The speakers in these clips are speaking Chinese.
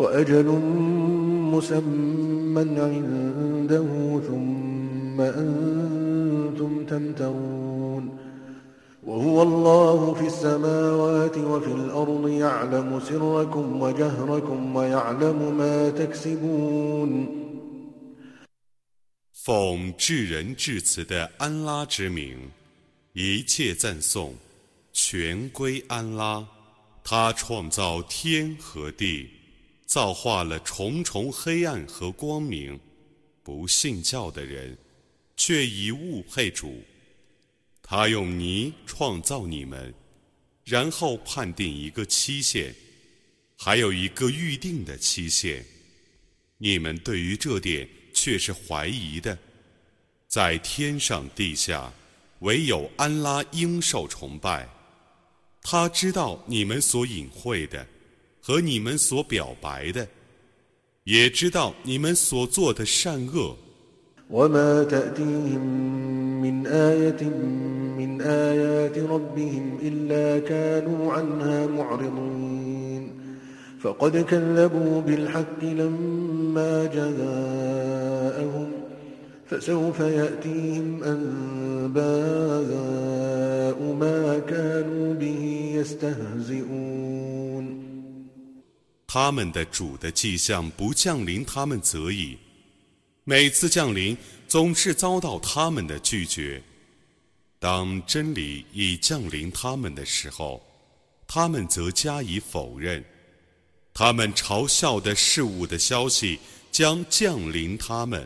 وأجل مسمى عنده ثم أنتم تمترون وهو الله في السماوات وفي الأرض يعلم سركم وجهركم ويعلم ما تكسبون 奉至仁至慈的安拉之名，一切赞颂全归安拉。他创造天和地， 造化了重重黑暗和光明。不信教的人却以物配主。他用泥创造你们，然后判定一个期限，还有一个预定的期限。你们对于这点。却是怀疑的，在天上地下，唯有安拉应受崇拜。他知道你们所隐晦的和你们所表白的，也知道你们所做的善恶。فقد كذبوا بالحق لما جاءهم فسوف يأتيهم أنباء ما كانوا به يستهزئون 他们的主的迹象不降临他们则已，每次降临总是遭到他们的拒绝。当真理已降临他们的时候，他们则加以否认。他们嘲笑的事物的消息将降临他们。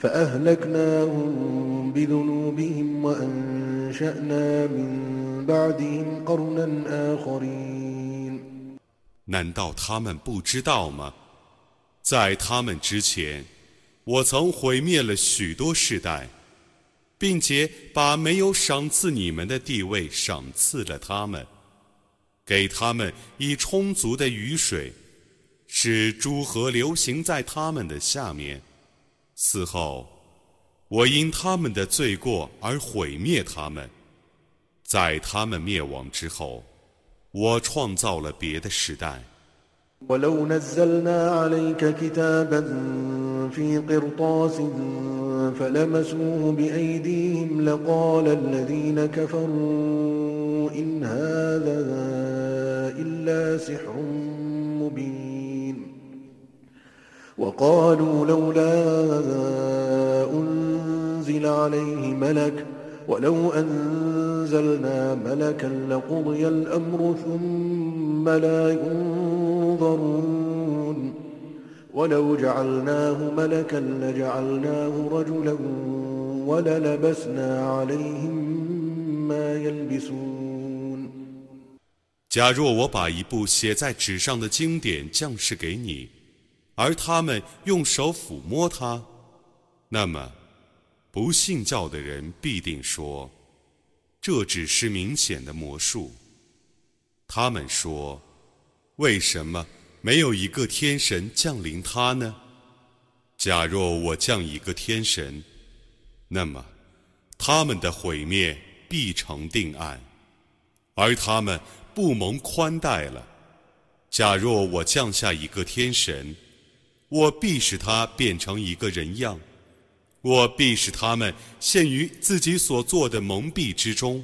فأهلكناهم بذنوبهم وأنشأنا من بعدهم قرنا آخرين 难道他们不知道吗？在他们之前，我曾毁灭了许多世代，并且把没有赏赐你们的地位赏赐了他们。给他们以充足的雨水，使诸河流行在他们的下面。 此后，我因他们的罪过而毁灭他们。在他们灭亡之后，我创造了别的时代。فلمسوه بأيديهم لقال الذين كفروا إن هذا إلا سحر وقالوا لولا أنزل عليه ملك ولو أنزلنا ملكا لقضي الأمر ثم لا ينظرون 假若我把一部写在纸上的经典降世给你， 而他们用手抚摸它，那么不信教的人必定说，这只是明显的魔术。他们说，为什么？没有一个天神降临他呢？假若我降一个天神，那么他们的毁灭必成定案，而他们不蒙宽待了。假若我降下一个天神，我必使他变成一个人样，我必使他们陷于自己所做的蒙蔽之中。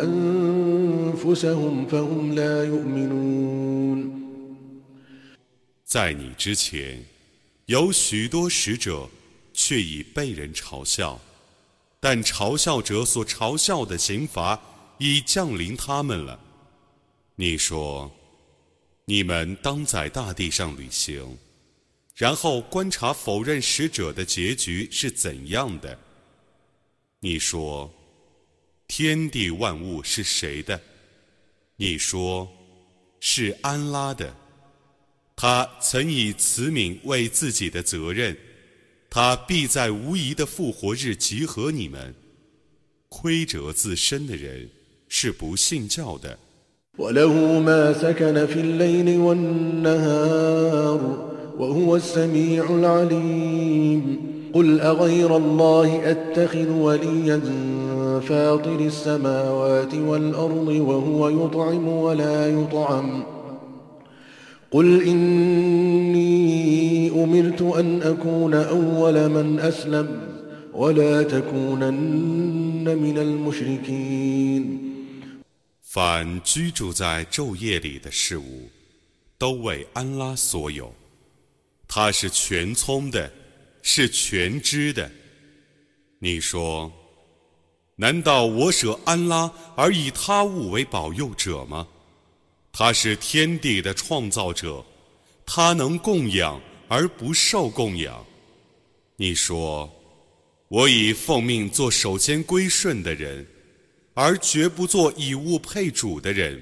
أنفسهم فهم لا يؤمنون 在你之前，有许多使者，却已被人嘲笑，但嘲笑者所嘲笑的刑罚已降临他们了。你说，你们当在大地上旅行，然后观察否认使者的结局是怎样的。你说， 天地万物是谁的？你说，是安拉的。他曾以慈悯为自己的责任，他必在无疑的复活日集合你们。亏折自身的人是不信教的。وله ما سكن في الليل والنهار وهو السميع العليم قل أغير الله أتخذ وليا فاطر السماوات والأرض وهو يطعم ولا يطعم قل إني أمرت أن أكون أول من أسلم ولا تكونن من المشركين 凡居住在昼夜里的事物，都为安拉所有。他是全聪的， 是全知的。你说，难道我舍安拉而以他物为保佑者吗？他是天地的创造者，他能供养而不受供养。你说，我已奉命做首先归顺的人。而绝不做以物配主的人。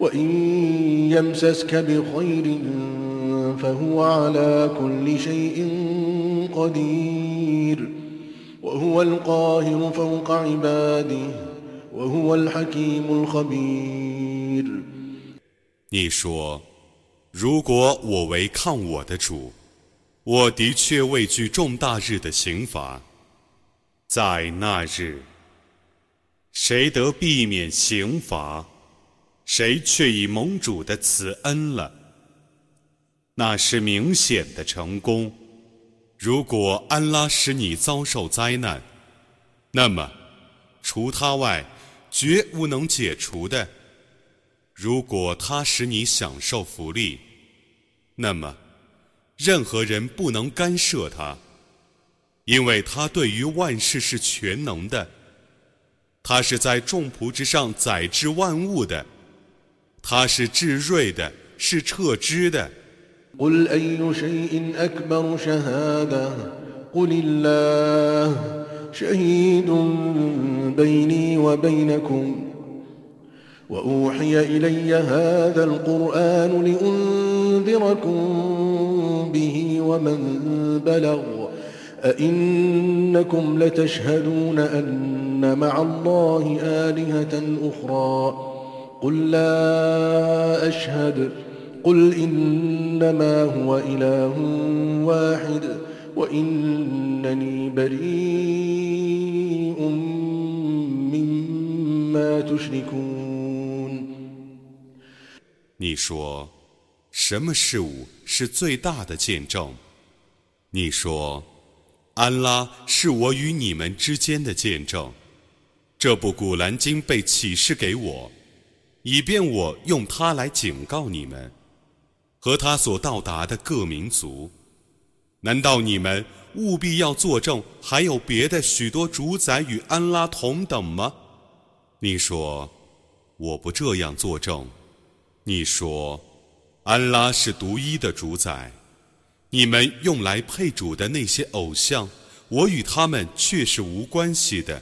وإن يمسسك بخير فهو على كل شيء قدير وهو القاهر فوق عباده وهو الحكيم الخبير 你说，如果我违抗我的主，我的确畏惧重大日的刑罚。在那日，谁得避免刑罚， 谁却以盟主的慈恩了。那是明显的成功。如果安拉使你遭受灾难，那么除他外，绝无能解除的。如果他使你享受福利，那么任何人不能干涉他，因为他对于万事是全能的。他是在众仆之上载治万物的，他是至睿的，是彻知的。قل أي شيء أكبر شهادة قل الله شهيد بيني وبينكم وأوحي إلي هذا القرآن لأنذركم به ومن بلغ أئنكم لتشهدون أن مع الله آلهة أخرى قل لا أشهد قل إنما هو إله واحد وإنني بريء مما تشركون 你说，什么事物是最大的见证？你说，安拉是我与你们之间的见证。这部古兰经被启示给我， 以便我用它来警告你们和他所到达的各民族。难道你们务必要作证，还有别的许多主宰与安拉同等吗？你说，我不这样作证。你说，安拉是独一的主宰。你们用来配主的那些偶像，我与他们却是无关系的。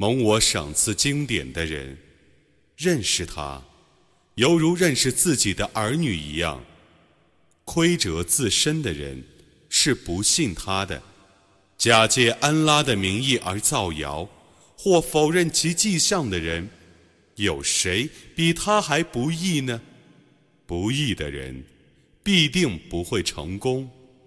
蒙我赏赐经典的人，认识他，犹如认识自己的儿女一样。亏折自身的人是不信他的，假借安拉的名义而造谣，或否认其迹象的人，有谁比他还不义呢？不义的人必定不会成功。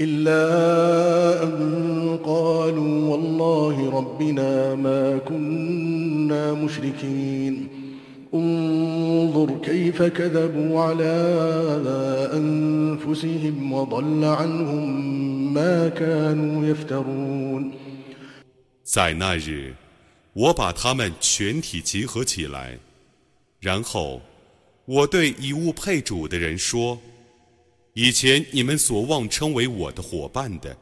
إلا أن قالوا والله ربنا ما كنا مشركين انظر كيف كذبوا على أنفسهم وضل عنهم ما كانوا يفترون 在那日，我把他们全体集合起来，然后我对以物配主的人说。 以前你们所妄称为我的伙伴的，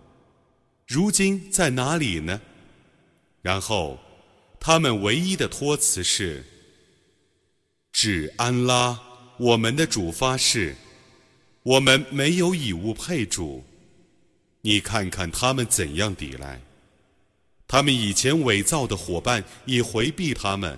如今在哪里呢？然后，他们唯一的托辞是：“指安拉，我们的主发誓，我们没有以物配主。你看看他们怎样抵赖，他们以前伪造的伙伴已回避他们。”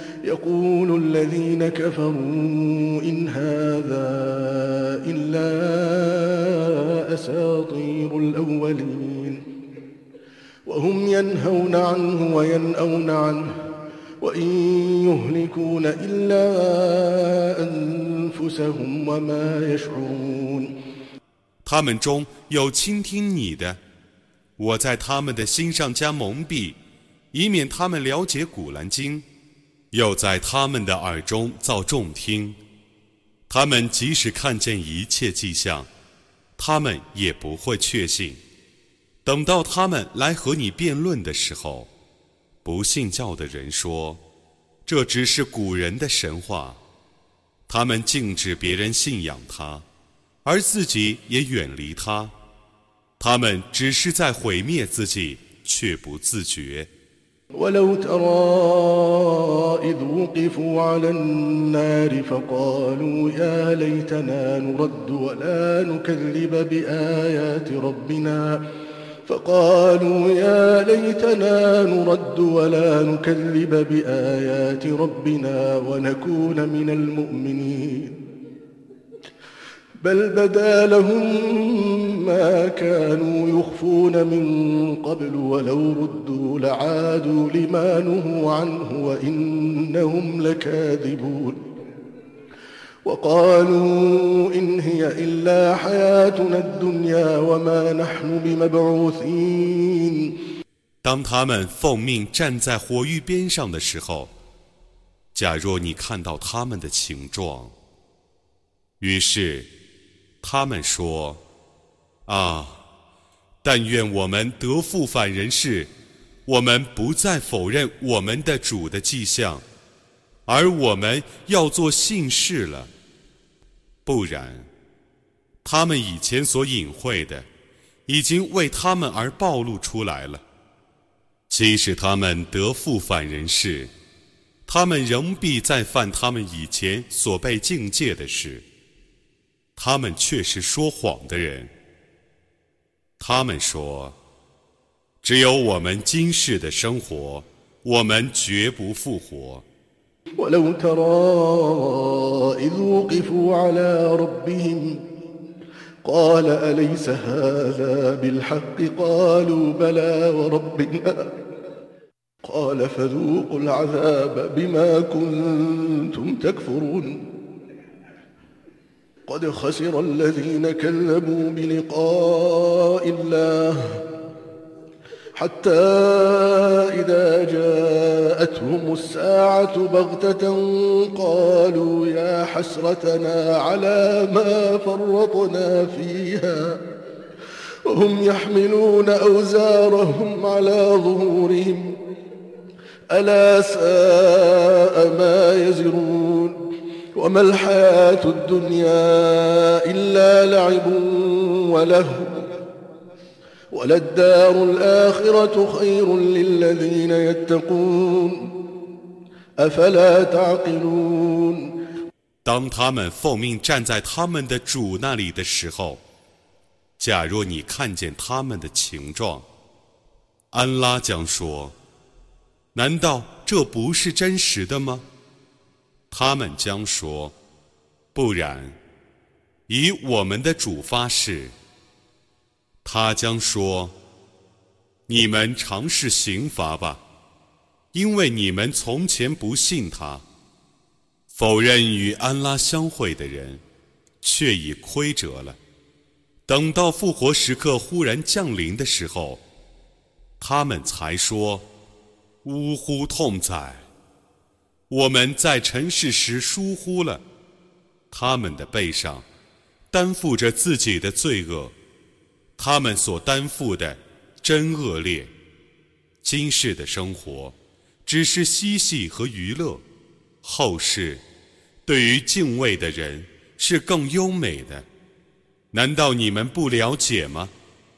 يقول الذين كفروا إن هذا إلا أساطير الأولين وهم ينهون عنه وينأون عنه وإن يهلكون إلا أنفسهم وما يشعرون 他们中有倾听你的，我在他们的心上加蒙蔽，以免他们了解古兰经。 又在他们的耳中造众听，他们即使看见一切迹象，他们也不会确信。等到他们来和你辩论的时候，不信教的人说，这只是古人的神话。他们禁止别人信仰他，而自己也远离他。他们只是在毁灭自己，却不自觉。ولو ترى إذ وقفوا على النار فقالوا يا ليتنا نرد ولا نكذب بآيات ربنا فقالوا يا ليتنا نرد ولا نكذب بآيات ربنا ونكون من المؤمنين بل بدا لهم ما كانوا يخفون من قبل ولو ردوا لعادوا لما نهوا عنه وإنهم لكاذبون وقالوا إن هي إلا حياتنا الدنيا وما نحن بمبعوثين 当他们奉命站在火域边上的时候，假若你看到他们的形状，于是 他们说：“啊，但愿我们得复返人世，我们不再否认我们的主的迹象。而我们要做信士了。不然，他们以前所隐晦的，已经为他们而暴露出来了。即使他们得复反人世，他们仍必再犯他们以前所被境界的事。他们却是说谎的人。他们说：“只有我们今世的生活，我们绝不复活。” ولو ترى إذ وقفوا على ربهم قال أليس هذا بالحق قالوا بلى وربنا قال فذوقوا العذاب بما كنتم تكفرون قد خسر الذين كذبوا بلقاء الله حتى إذا جاءتهم الساعة بغتة قالوا يا حسرتنا على ما فرطنا فيها وهم يحملون أوزارهم على ظهورهم ألا ساء ما يزرون وما الحياة الدنيا إلا لعب ولهو وللدار الآخرة خير للذين يتقون أفلا تعقلون 当他们奉命站在他们的主那里的时候，假若你看见他们的情状，安拉将说：“难道这不是真实的吗？” 他们将说：“不然，以我们的主发誓。”他将说：“你们尝试刑罚吧，因为你们从前不信他，否认与安拉相会的人，却已亏折了。等到复活时刻忽然降临的时候，他们才说：‘呜呼，痛哉！我们在尘世时疏忽了。’他们的背上担负着自己的罪恶。”他们所担负的真恶劣，今世的生活只是嬉戏和娱乐，后世对于敬畏的人是更优美的。难道你们不了解吗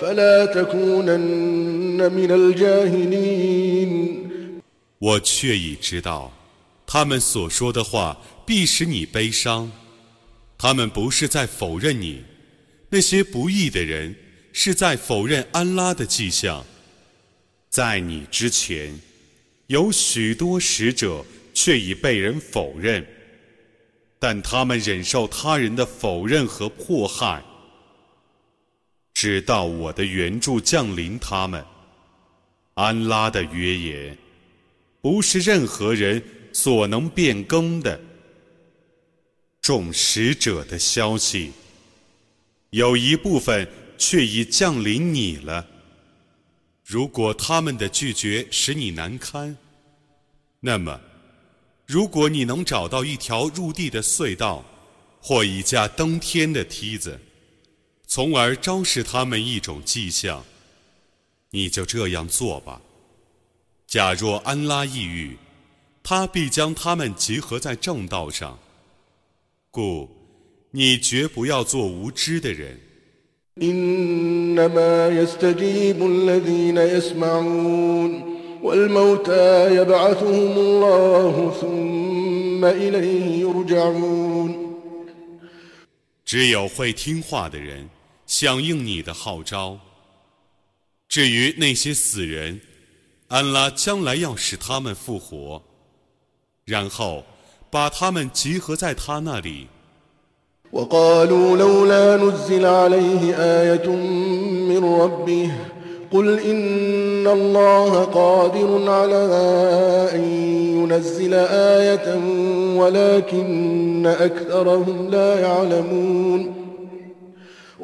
فلا تكونن من الجاهلين 我却已知道，他们所说的话必使你悲伤，他们不是在否认你，那些不义的人是在否认安拉的迹象。在你之前，有许多使者却已被人否认，但他们忍受他人的否认和迫害， 直到我的援助降临他们。安拉的约言，不是任何人所能变更的。众使者的消息，有一部分却已降临你了。如果他们的拒绝使你难堪，那么，如果你能找到一条入地的隧道，或一架登天的梯子，从而昭示他们一种迹象。你就这样做吧。假若安拉抑郁他必将他们集合在正道上。故你绝不要做无知的人。只有会听话的人响应你的号召。至于那些死人，安拉将来要使他们复活，然后把他们集合在他那里。 وقالوا لولا نزل عليه آية من ربه قل إن الله قادر على أن ينزل آية ولكن أكثرهم لا يعلمون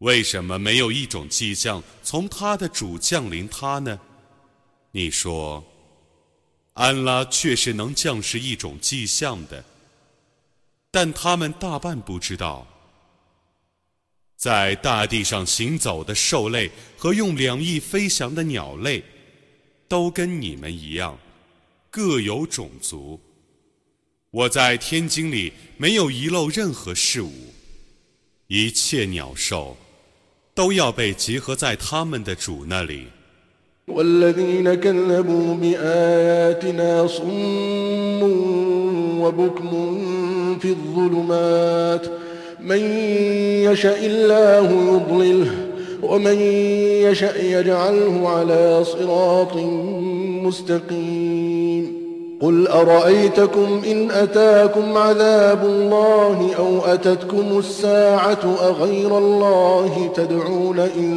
为什么没有一种迹象从他的主降临他呢？”你说：“安拉却是能降示一种迹象的，但他们大半不知道。在大地上行走的兽类和用两翼飞翔的鸟类，都跟你们一样，各有种族。我在天经里没有遗漏任何事物。”一切鸟兽都要被集合在他们的主那里。 والذين كذبوا بآياتنا صم وبكم في الظلمات من يشاء الله يضلله ومن يشاء يجعله على صراط مستقيم قل أرأيتكم إن أتاكم عذاب الله أو أتتكم الساعة أغير الله تدعون إن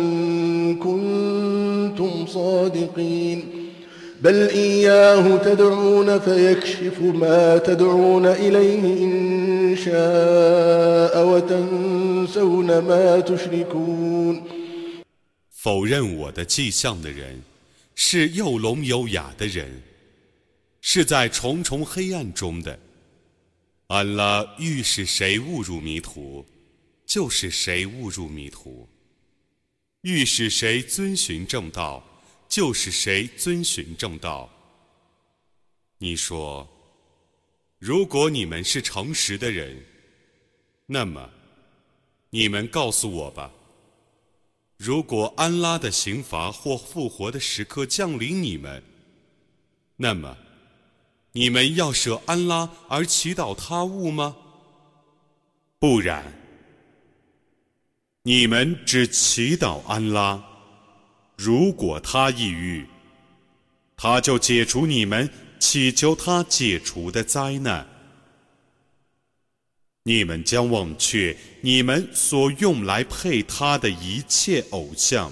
كنتم صادقين بل إياه تدعون فيكشف ما تدعون إليه إن شاء وتنسون ما تشركون 否认我的迹象的人，是又聋又哑的人， 是在重重黑暗中的。安拉欲使谁误入迷途，就是谁误入迷途；欲使谁遵循正道，就是谁遵循正道。你说，如果你们是诚实的人，那么，你们告诉我吧。如果安拉的刑罚或复活的时刻降临你们，那么，你们要舍安拉而祈祷他物吗？不然，你们只祈祷安拉，如果他抑郁，他就解除你们祈求他解除的灾难。你们将忘却你们所用来配他的一切偶像。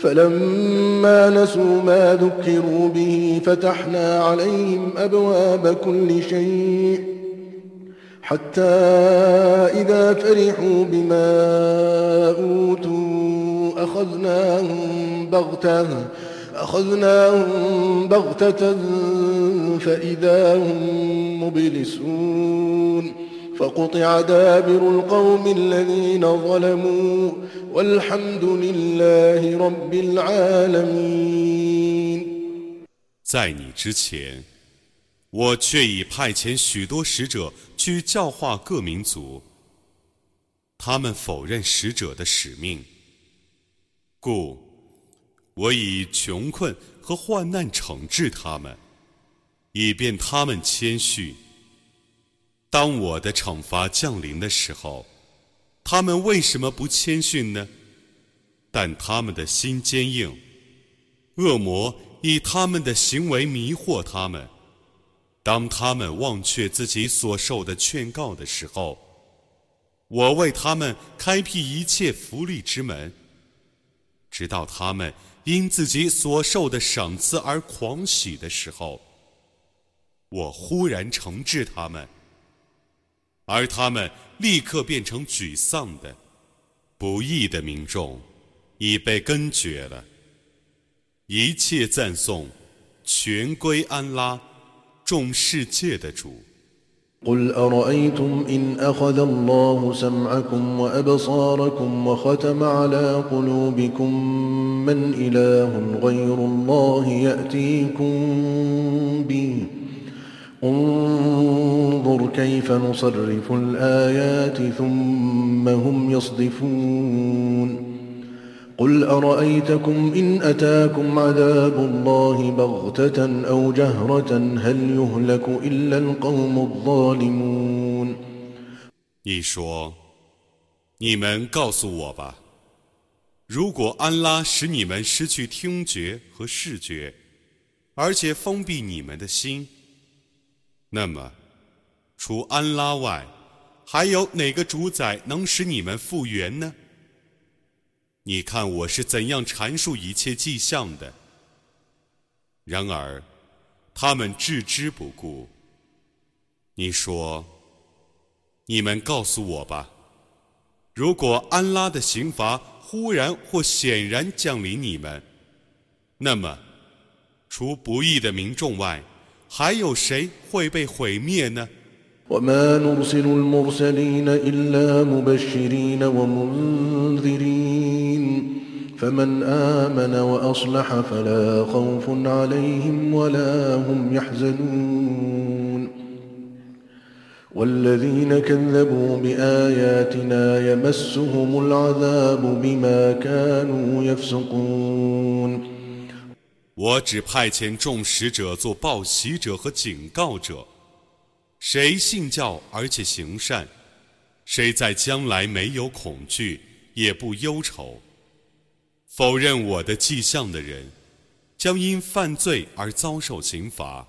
فلما نسوا ما ذكروا به فتحنا عليهم أبواب كل شيء حتى إذا فرحوا بما أوتوا أخذناهم بغتة أخذناهم بغتة فإذا هم مبلسون فقطع دابر القوم الذين ظلموا والحمد لله رب العالمين 在你之前，我却已派遣许多使者去教化各民族，他们否认使者的使命，故我以穷困和患难惩治他们，以便他们谦虚。 当我的惩罚降临的时候，他们为什么不谦逊呢？但他们的心坚硬，恶魔以他们的行为迷惑他们，当他们忘却自己所受的劝告的时候，我为他们开辟一切福利之门，直到他们因自己所受的赏赐而狂喜的时候，我忽然惩治他们，而他们立刻变成沮丧的、不义的民众，已被根绝了。一切赞颂全归安拉。众世界的主。قل أرأيتم إن أخذ الله سمعكم وأبصاركم وختم على قلوبكم من إله غير الله يأتيكم به انظر كيف نصرف الآيات ثم هم يصدفون قل أرأيتكم إن أتاكم عذاب الله بغتة أو جهرة هل يهلك إلا القوم الظالمون 你说，你们告诉我吧，如果安拉使你们失去听觉和视觉，而且封闭你们的心， 那么，除安拉外，还有哪个主宰能使你们复原呢？你看我是怎样阐述一切迹象的。然而，他们置之不顾。你说：“你们告诉我吧，如果安拉的刑罚忽然或显然降临你们，那么，除不义的民众外，还有谁会被毁灭呢？” وما نرسل المرسلين إلا مبشرين ومنذرين فمن آمن وأصلح فلا خوف عليهم ولا هم يحزنون والذين كذبوا بآياتنا يمسهم العذاب بما كانوا يفسقون 我只派遣众使者做报喜者和警告者。谁信教而且行善，谁在将来没有恐惧也不忧愁。否认我的迹象的人，将因犯罪而遭受刑罚。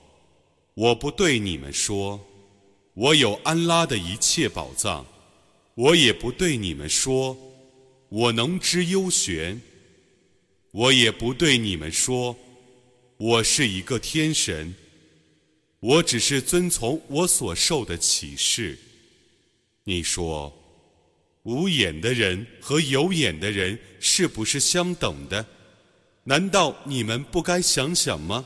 我不对你们说，我有安拉的一切宝藏；我也不对你们说，我能知幽玄；我也不对你们说，我是一个天神。我只是遵从我所受的启示。你说，无眼的人和有眼的人是不是相等的？难道你们不该想想吗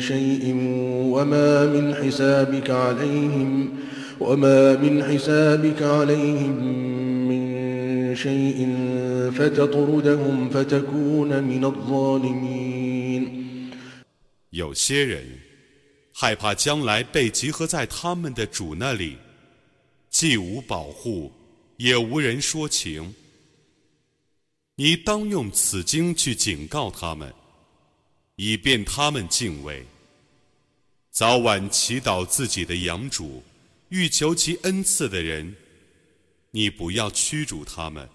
شيء وما من حسابك عليهم وما من حسابك عليهم من شيء فتطردهم فتكون من الظالمين 有些人害怕将来被集合在他们的主那里，既无保护，也无人说情。你当用此经去警告他们， 以便他们敬畏，早晚祈祷自己的养主，欲求其恩赐的人。你不要驱逐他们，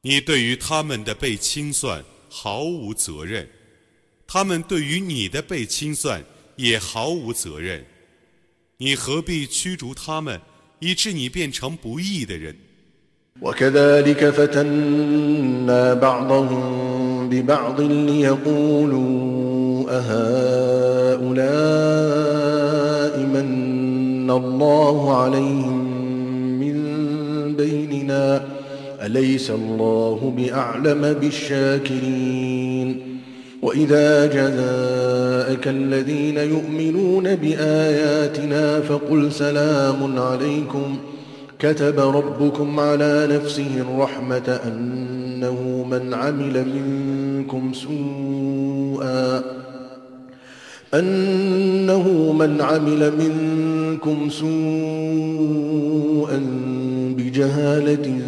你对于他们的被清算毫无责任，他们对于你的被清算。也毫无责任，你何必驱逐他们，以致你变成不义的人？وكذلك فتنا بعضهم ببعض ليقولوا أهؤلاء من الله عليهم حسنا أليس الله بأعلم بالشاكرين وإذا جاءك الذين يؤمنون بآياتنا فقل سلام عليكم كتب ربكم على نفسه الرحمة أنه من عمل منكم سوءا. أنه من عمل منكم سوءا بجهالة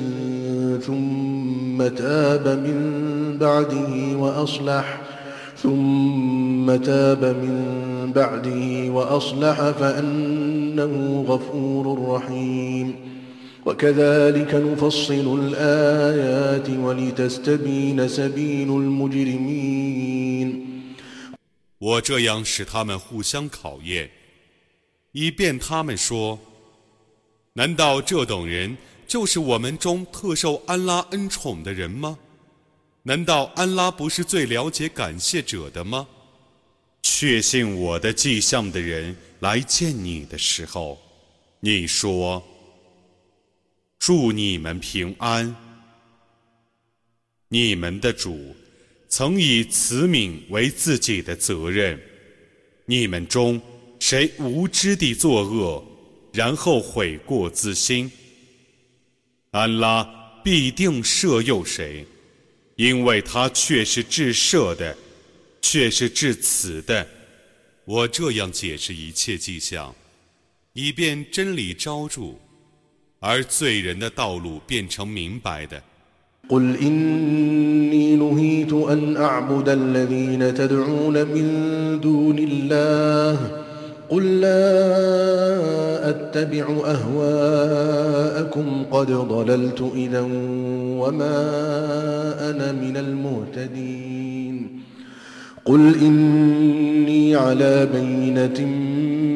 ثم تاب من بعده وأصلح ثم تاب من بعده وأصلح فأنه غفور رحيم. وكذلك نفصل الآيات ولتستبين سبيل المجرمين 我这样使他们互相考验，以便他们说：难道这等人就是我们中特受安拉恩宠的人吗？难道安拉不是最了解感谢者的吗？确信我的迹象的人来见你的时候，你说： 祝你们平安。你们的主。曾以慈悯为自己的责任，你们中谁无知地作恶，然后悔过自新？安拉必定赦宥谁，因为他却是至赦的，却是至慈的。我这样解释一切迹象，以便真理昭著，而罪人的道路变成明白的。قل إني نهيت أن أعبد الذين تدعون من دون الله قل لا أتبع أهواءكم قد ضللت إذا وما أنا من المهتدين قل إني على بينة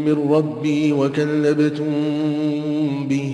من ربي وكذبتم به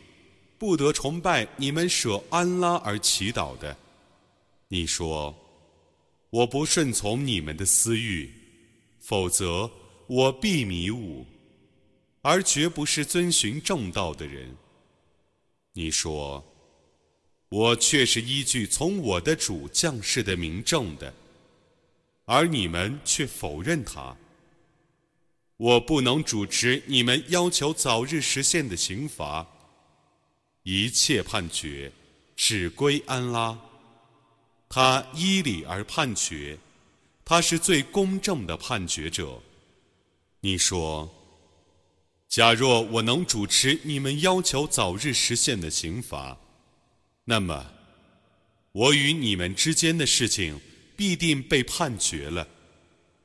不得崇拜你们舍安拉而祈祷的，你说我不顺从你们的私欲，否则我必迷雾，而绝不是遵循正道的人。你说我却是依据从我的主降世的明证的，而你们却否认他。我不能主持你们要求早日实现的刑罚。一切判决只归安拉，他依理而判决，他是最公正的判决者。你说，假若我能主持你们要求早日实现的刑罚，那么我与你们之间的事情必定被判决了。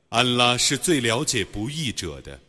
安拉是最了解不义者的。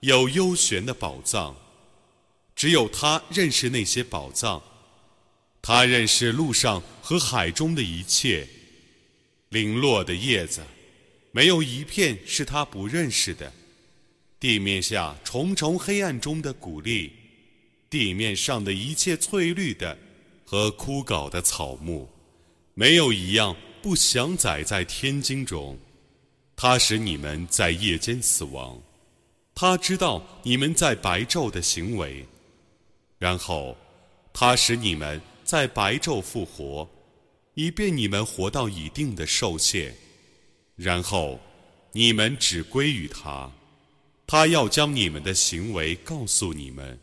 有幽玄的宝藏，只有他认识那些宝藏。他认识路上和海中的一切，零落的叶子，没有一片是他不认识的。地面下重重黑暗中的谷粒，地面上的一切翠绿的和枯槁的草木，没有一样不详载在天经中。他使你们在夜间死亡，他知道你们在白昼的行为，然后他使你们在白昼复活，以便你们活到一定的寿限，然后你们只归于他，他要将你们的行为告诉你们。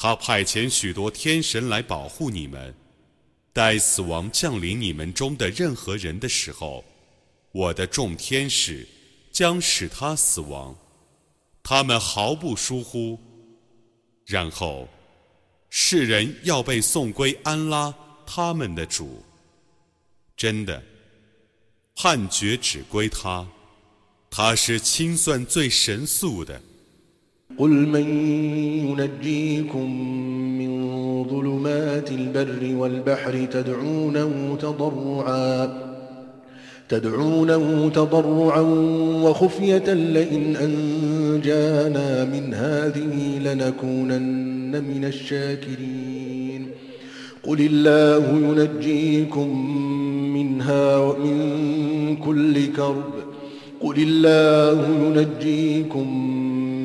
他派遣许多天神来保护你们。待死亡降临你们中的任何人的时候，我的众天使将使他死亡，他们毫不疏忽。然后，世人要被送归安拉他们的主。真的，判决只归他，他是清算最神速的。قل من ينجيكم من ظلمات البر والبحر تدعونه تضرعا تدعونه تضرعا وخفية لئن أنجانا من هذه لنكونن من الشاكرين. قل الله ينجيكم منها ومن كل كرب قل الله ينجيكم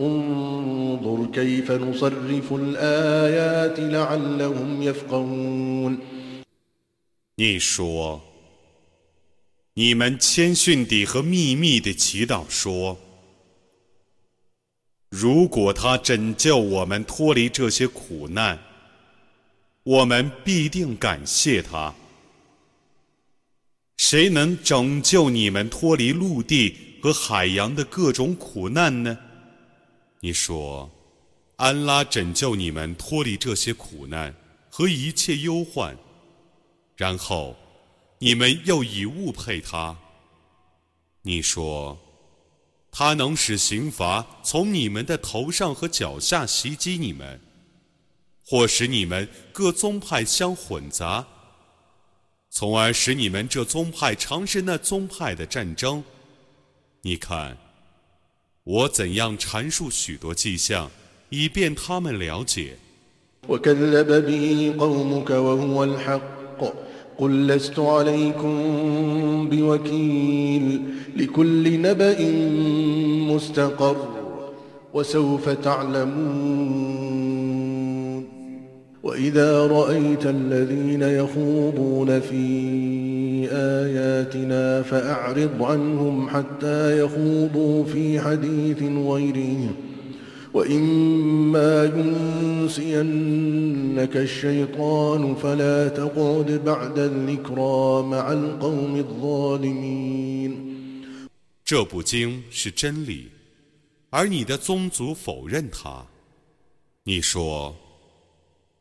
انظر كيف نصرف الآيات لعلهم يفقهون 你说：“你们谦逊地和秘密地祈祷说：如果他拯救我们脱离这些苦难，我们必定感谢他。谁能拯救你们脱离陆地和海洋的各种苦难呢？” 你说：“安拉拯救你们脱离这些苦难和一切忧患。”然后，你们又以物配他。你说，他能使刑罚从你们的头上和脚下袭击你们，或使你们各宗派相混杂，从而使你们这宗派尝试那宗派的战争。你看，我怎样阐述许多迹象，以便他们了解。 وكذب به قومك وهو الحق قل لست عليكم بوكيل لكل نبأ مستقر وسوف تعلمون وإذا رأيت الذين يخوضون في آياتنا فأعرض عنهم حتى يخوضوا في حديث غيره وإما ينسينك الشيطان فلا تقعد بعد الذكرى مع القوم الظالمين 这部经是真理，而你的宗族否认它。你说：“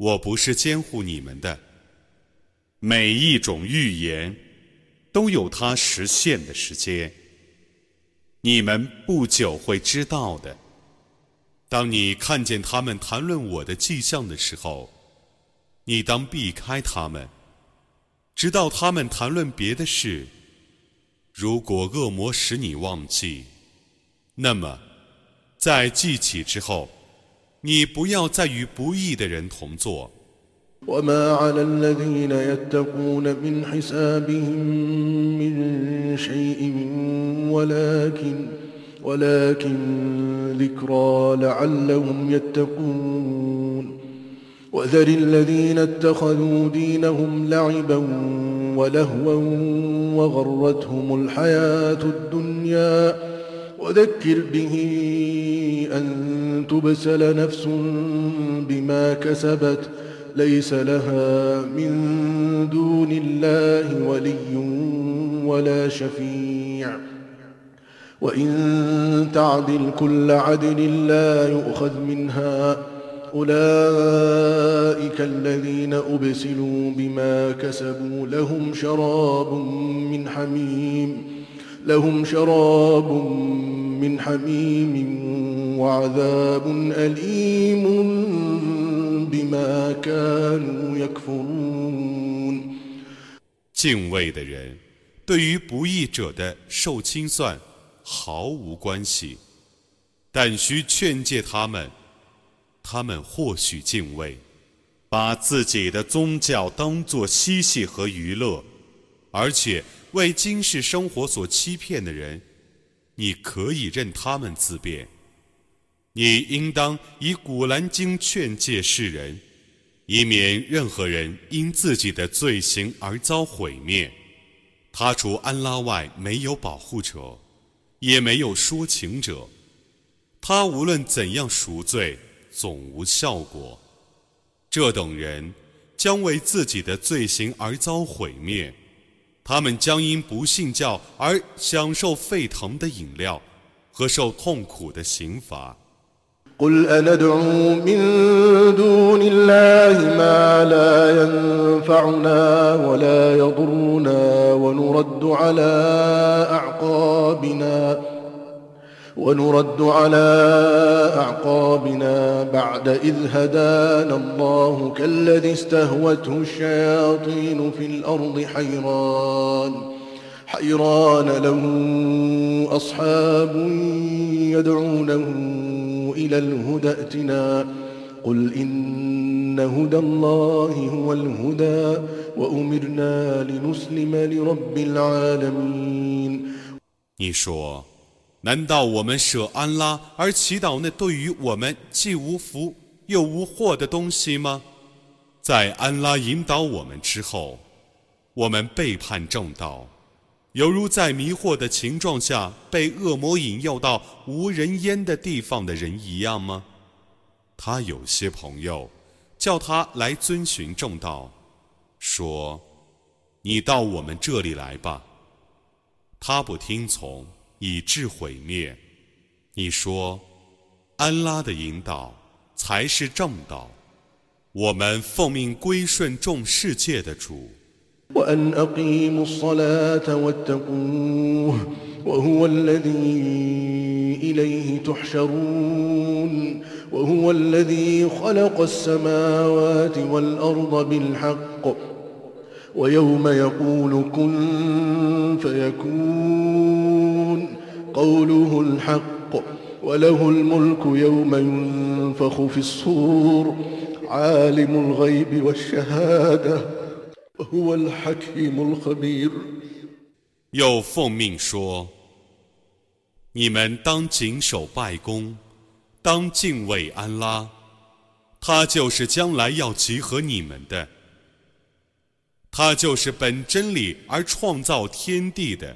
我不是监护你们的。”每一种预言都有它实现的时间，你们不久会知道的。当你看见他们谈论我的迹象的时候，你当避开他们，直到他们谈论别的事。如果恶魔使你忘记，那么在记起之后，你不要再与不义的人同坐。 وما على الذين يتقون من حسابهم من شيء ولكن ولكن ذكرى لعلهم يتقون وذر الذين اتخذوا دينهم لعبا ولهوا وغرتهم الحياة الدنيا وذكر به أن تبسل نفس بما كسبت ليس لها من دون الله ولي ولا شفيع. وإن تعدل كل عدل لا يؤخذ منها. أولئك الذين أبسلوا بما كسبوا لهم شراب من حميم. لهم شراب من حميم وعذاب أليم بما كانوا يكفرون 敬畏的人，对于不义者的受清算毫无关系，但需劝诫他们。他们或许敬畏，把自己的宗教当作嬉戏和娱乐，而且 为今世生活所欺骗的人，你可以任他们自辩。你应当以古兰经劝诫世人，以免任何人因自己的罪行而遭毁灭。他除安拉外没有保护者，也没有说情者。他无论怎样赎罪。总无效果。这等人将为自己的罪行而遭毁灭，他们将因不信教而享受沸腾的饮料和受痛苦的刑罚。ونرد على أعقابنا بعد إذ هدانا الله كالذي استهوته الشياطين في الأرض حيران. حيران له أصحاب يدعونه إلى الهدى ائتنا. قل إن هدى الله هو الهدى وأمرنا لنسلم لرب العالمين. 难道我们舍安拉而祈祷那对于我们既无福又无祸的东西吗？在安拉引导我们之后，我们背叛正道，犹如在迷惑的情状下被恶魔引诱到无人烟的地方的人一样吗？他有些朋友叫他来遵循正道，说：“你到我们这里来吧。”他不听从。以致毁灭。你说，安拉的引导才是正道。我们奉命归顺众世界的主。وأن أقيموا الصلاة واتقوه وهو الذي إليه تحشرون وهو الذي خلق السماوات والأرض بالحق ويوم يقول كن فيكون قوله الحق وله الملك يوم ينفخ في الصور عالم الغيب والشهادة وهو الحكيم الخبير 又奉命说：“你们当谨守拜功，当敬畏安拉，他就是将来要集合你们的。”他就是本真理而创造天地的。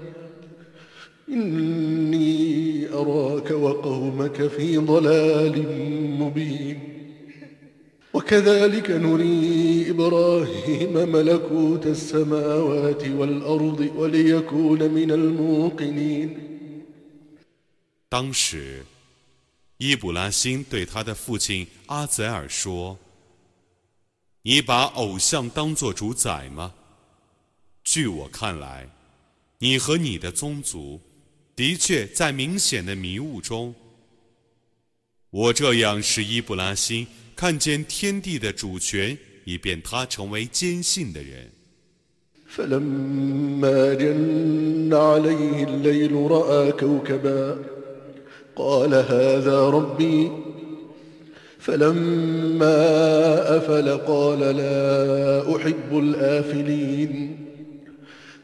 إني أراك وقومك في ضلال مبين وكذلك نري إبراهيم ملكوت السماوات والأرض وليكون من الموقنين 当时，伊卜拉欣对他的父亲阿泽尔说。你把偶像当作主宰吗？据我看来，你和你的宗族 的确在明显的迷雾中。我这样使伊布拉欣看见天地的主权，以便他成为坚信的人。 فلما جن عليه الليل راى كوكبا قال هذا ربي فلما افل قال لا احب الافلين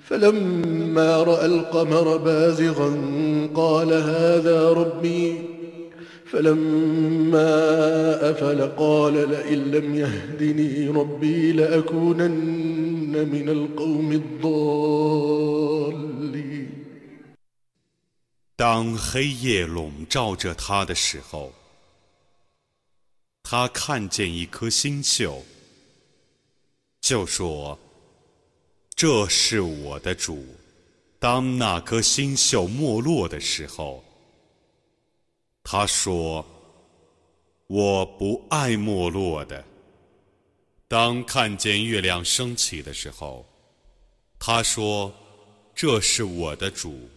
فلما راى القمر بازغا قال هذا ربي فلما افل قال لئن لم يهدني ربي لاكونن من القوم الضالين 当黑夜笼罩着他的时候，他看见一颗星宿，就说：“ 这是我的主。”当那颗星宿没落的时候，他说：“我不爱没落的。”当看见月亮升起的时候，他说：“这是我的主。”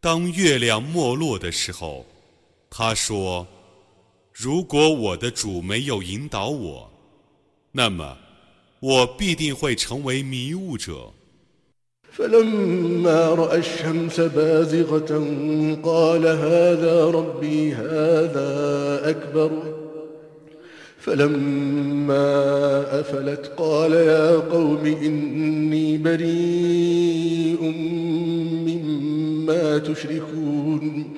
当月亮没落的时候，他说：“如果我的主没有引导我，那么我必定会成为迷雾者。” فلما راى الشمس بازغه قال هذا ربي هذا اكبر فلما افلت قال يا قوم اني بريء مما تشركون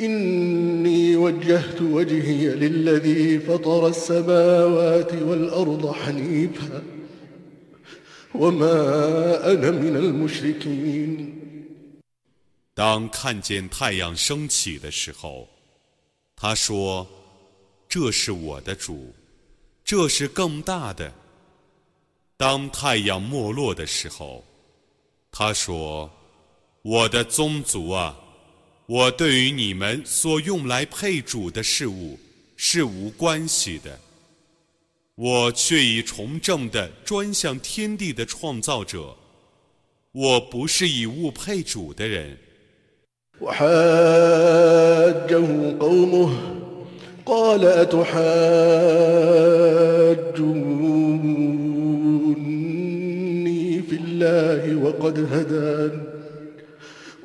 اني وجهت وجهي للذي فطر السماوات والارض حنيفا وما انا من المشركين 当看见太阳升起的时候，他说：“这是我的主，这是更大的。”当太阳没落的时候，他说：“我的宗族啊， 我对于你们所用来配主的事物是无关系的。”我却以崇正的专向天地的创造者，我不是以物配主的人。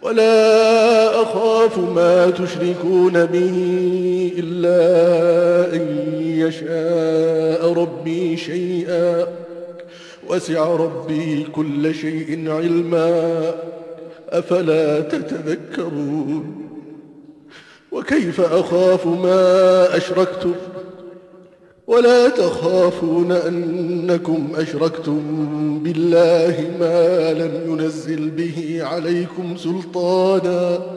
ولا أخاف ما تشركون به إلا أن يشاء ربي شيئا. وسع ربي كل شيء علما. أفلا تتذكرون؟ وكيف أخاف ما أشركتم؟ ولا تخافون أنكم أشركتم بالله ما لم ينزل به عليكم سلطانا.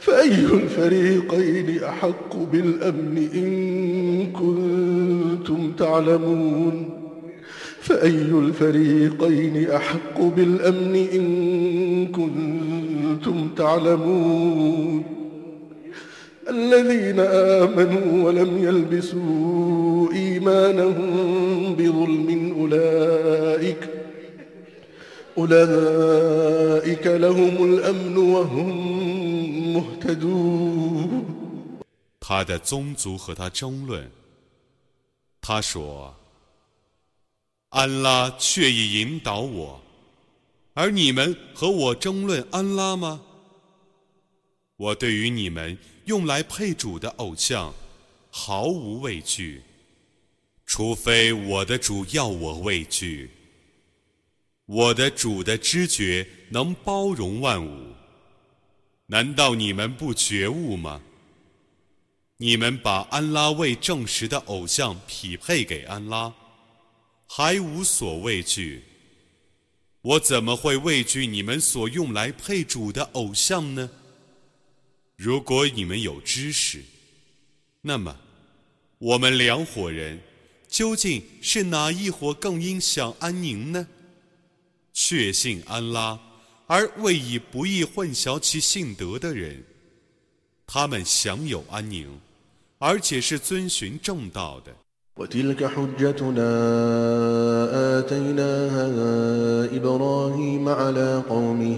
فأي الفريقين أحق بالأمن إن كنتم تعلمون؟ فأي الفريقين أحق بالأمن إن كنتم تعلمون؟ الذين آمنوا ولم يلبسوا إيمانهم بظلم أولئك أولئك لهم الأمن وهم مهتدون 他的宗族和他争论，他说：“安拉却已引导我，而你们和我争论安拉吗？我对于你们 用来配主的偶像毫无畏惧，除非我的主要我畏惧。我的主的知觉能包容万物，难道你们不觉悟吗？”你们把安拉为证实的偶像匹配给安拉，还无所畏惧。我怎么会畏惧你们所用来配主的偶像呢？如果你们有知识，那么我们两伙人究竟是哪一伙更应享安宁呢？确信安拉，而未以不义混淆其信德的人，他们享有安宁。而且是遵循正道的。 وتلك حجتنا آتيناها إبراهيم على قومه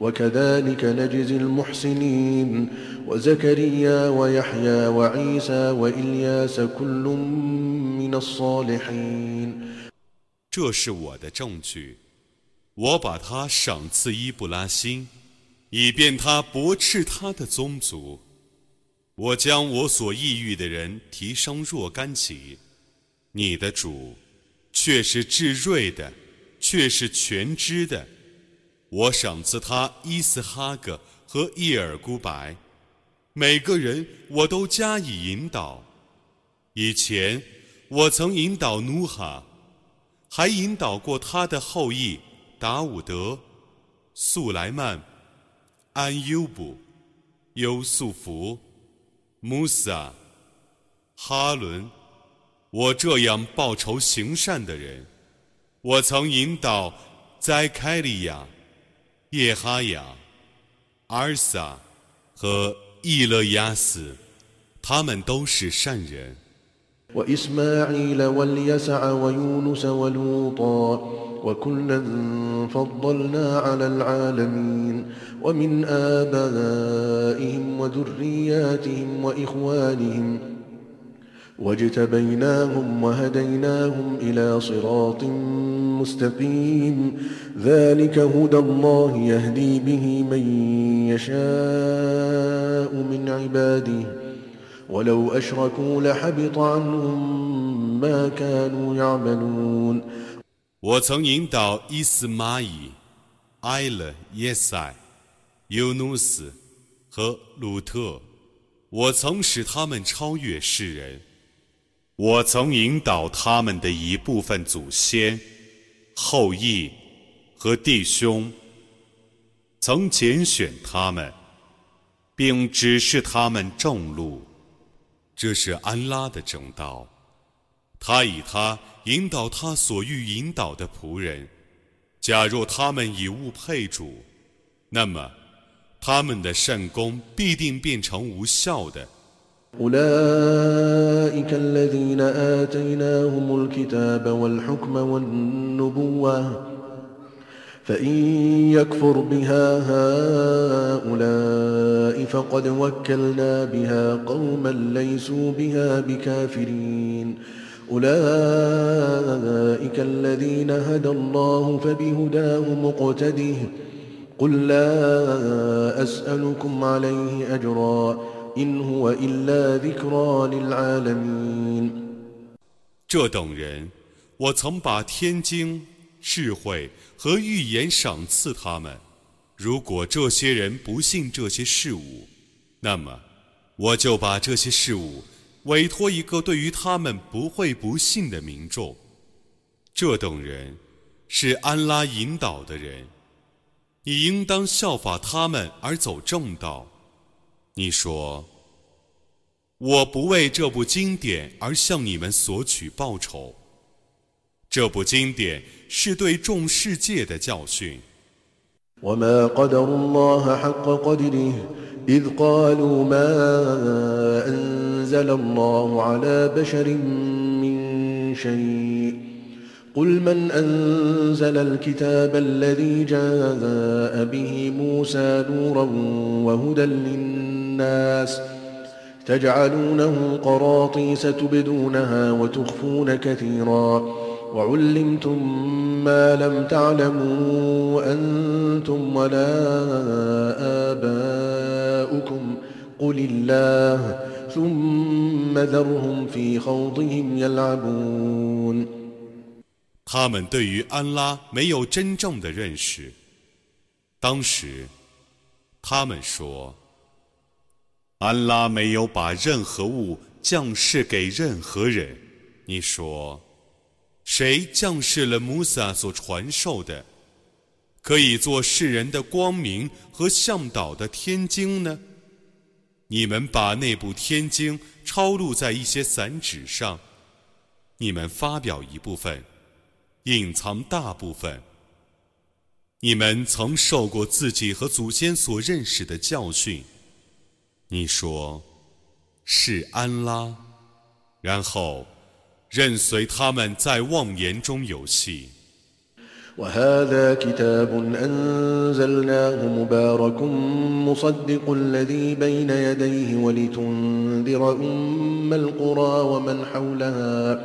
وكذلك نجزي المحسنين وزكريا ويحيى وعيسى وإلياس كل من الصالحين 这是我的证据，我把他赏赐伊布拉辛，以便他驳斥他的宗族。我将我所抑郁的人提升若干级，你的主却是至睿的，却是全知的。 我赏赐他伊斯哈格和伊尔孤白，每个人我都加以引导。以前我曾引导努哈，还引导过他的后裔达伍德、素莱曼、安优布、优素福。穆萨、哈伦，我这样报仇行善的人，我曾引导在开利亚、叶哈雅、阿尔萨和伊勒亚斯，他们都是善人。وكلا فضلنا على العالمين ومن آبائهم وذرياتهم وإخوانهم واجتبيناهم وهديناهم إلى صراط مستقيم ذلك هدى الله يهدي به من يشاء من عباده ولو أشركوا لحبط عنهم ما كانوا يعملون 我曾引导伊斯玛仪、埃勒耶塞、尤努斯和鲁特，我曾使他们超越世人。 我曾引导他们的一部分祖先、后裔和弟兄，曾拣选他们，并指示他们正路。这是安拉的正道。他以他引导他所欲引导的仆人，假若他们以物配主，那么他们的善功必定变成无效的。أولئك الذين آتيناهم الكتاب والحكم والنبوة فإن يكفر بها هؤلاء فقد وكلنا بها قوما ليسوا بها بكافرين. أولئك الذين هدى الله فبهداه مقتده. قل لا أسألكم عليه أجراً. إن هو إلا ذكرى للعالمين 这等人，我曾把天经、智慧和预言赏赐他们。如果这些人不信这些事物，那么我就把这些事物委托一个对于他们不会不信的民众，这等人是安拉引导的人，你应当效法他们而走正道。 你说，我不为这部经典而向你们索取报酬。这部经典是对众世界的教训。إذ قالوا ما أنزل الله على بشر من شيء قل من أنزل الكتاب الذي جاء به موسى نورا وهدى للناس تجعلونه قراطيس تبدونها وتخفون كثيرا وعلمتم ما لم تعلموا أنتم ولا آباؤكم 他们对于安拉没有真正的认识。当时，他们说：“安拉没有把任何物降世给任何人。”你说：“谁降世了穆萨所传授的，可以做世人的光明和向导的天经呢？”你们把那部天经抄录在一些散纸上，你们发表一部分，隐藏大部分。 你们曾受过自己和祖先所认识的教训。你说是安拉，然后任随他们在妄言中游戏。 وهذا كتاب أنزلناه مبارك مصدق الذي بين يديه ولتنذر أم القرى ومن حولها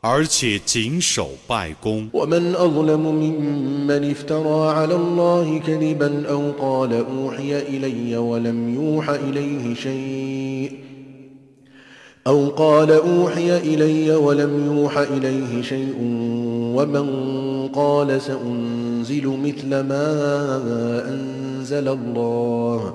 而且谨守拜功。 ومن أظلم ممن افترى على الله كذبا أو قال أوحي إلي ولم يوح إليه شيء أو قال أوحي إلي ولم يوح إليه شيء ومن قال سأنزل مثل ما أنزل الله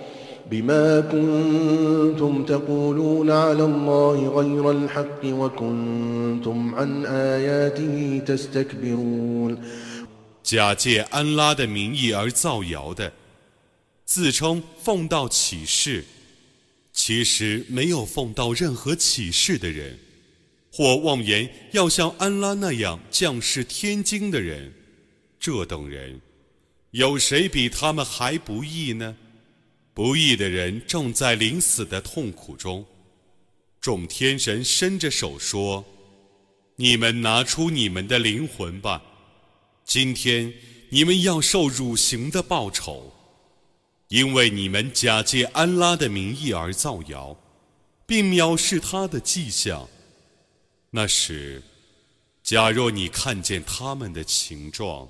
بما كنتم تقولون على الله غير الحق وكنتم عن آياته تستكبرون 假借安拉的名义而造谣的，自称奉到启示，其实没有奉到任何启示的人，或妄言要像安拉那样降世天经的人，这等人，有谁比他们还不义呢？ 不义的人正在临死的痛苦中，众天神伸着手说：“你们拿出你们的灵魂吧。”今天你们要受辱刑的报酬，因为你们假借安拉的名义而造谣，并藐视他的迹象。那时，假若你看见他们的情状，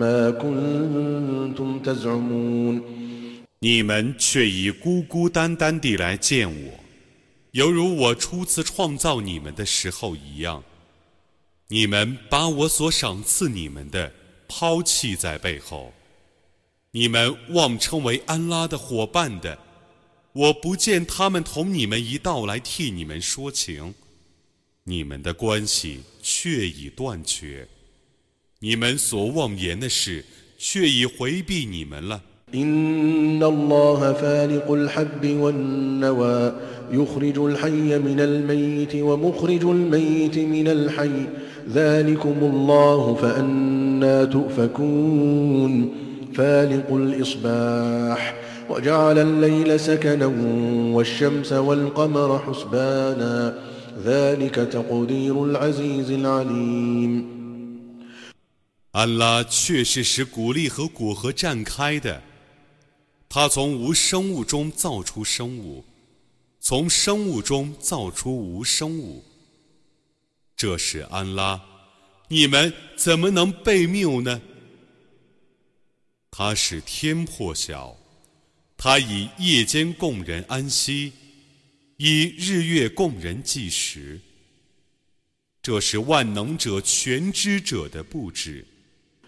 ما كنتم تزعمون 你们却已孤孤单单地来见我，犹如我初次创造你们的时候一样。你们把我所赏赐你们的抛弃在背后，你们妄称为安拉的伙伴的，我不见他们同你们一道来替你们说情，你们的关系却已断绝， 你们所妄言的事却已回避你们了。 إن الله فالق الحب والنوى يخرج الحي من الميت ومخرج الميت من الحي ذلكم الله فأنا تؤفكون فالق الإصباح وجعل الليل سكنا والشمس والقمر حسبانا ذلك تقدير العزيز العليم 安拉确是使谷粒和果核绽开的，他从无生物中造出生物，从生物中造出无生物。这是安拉，你们怎么能被谬呢？他使天破晓，他以夜间供人安息，以日月供人计时。这是万能者、全知者的布置。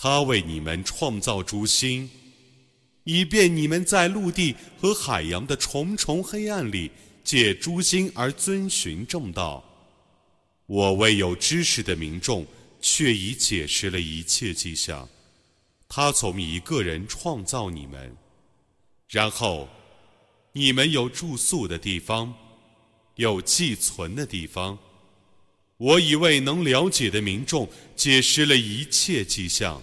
他为你们创造诸星，以便你们在陆地和海洋的重重黑暗里借诸星而遵循正道。我为有知识的民众，却已解释了一切迹象。他从一个人创造你们，然后你们有住宿的地方，有寄存的地方。我已为能了解的民众解释了一切迹象。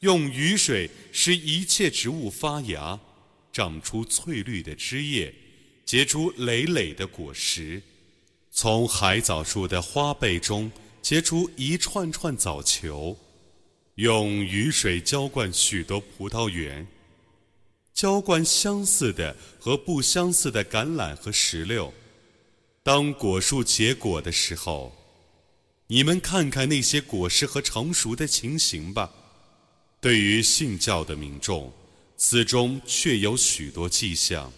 用雨水使一切植物发芽，长出翠绿的枝叶，结出累累的果实。从海藻树的花背中结出一串串藻球，用雨水浇灌许多葡萄园，浇灌相似的和不相似的橄榄和石榴。当果树结果的时候，你们看看那些果实和成熟的情形吧。对于信教的民众，此中却有许多迹象。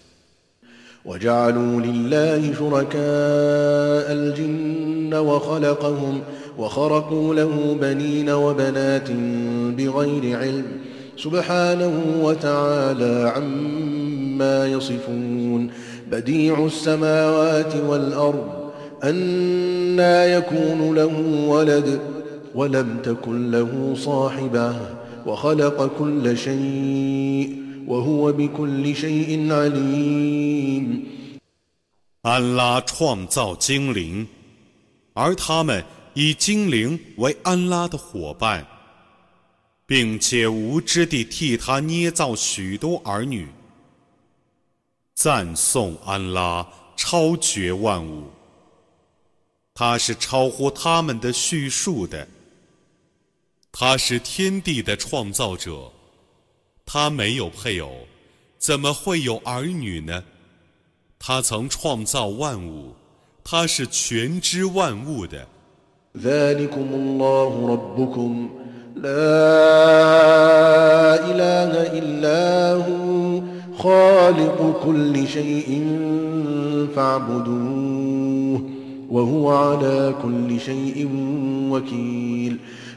وجعلوا لله شركاء الجن وخلقهم وخرقوا له بنين وبنات بغير علم سبحانه وتعالى عما يصفون بديع السماوات والأرض أنا يكون له ولد ولم تكن له صاحبة وخلق كل شيء وهو بكل شيء عليم 安拉创造精灵，而他们以精灵为安拉的伙伴，并且无知地替他捏造许多儿女。赞颂安拉超绝万物，他是超乎他们的叙述的， 他是天地的创造者。他没有配偶，怎么会有儿女呢？他曾创造万物，他是全知万物的。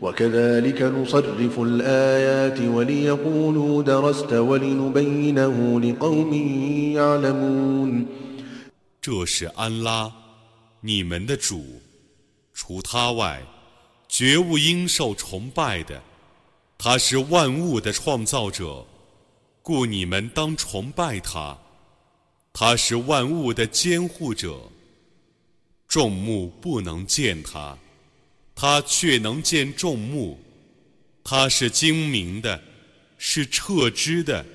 وكذلك نصرف الآيات وليقولوا درست ولنبينه لقوم يعلمون 这是安拉，你们的主，除他外，绝无应受崇拜的。他是万物的创造者，故你们当崇拜他。他是万物的监护者，众目不能见他。 他却能见众目，他是精明的，是彻知的。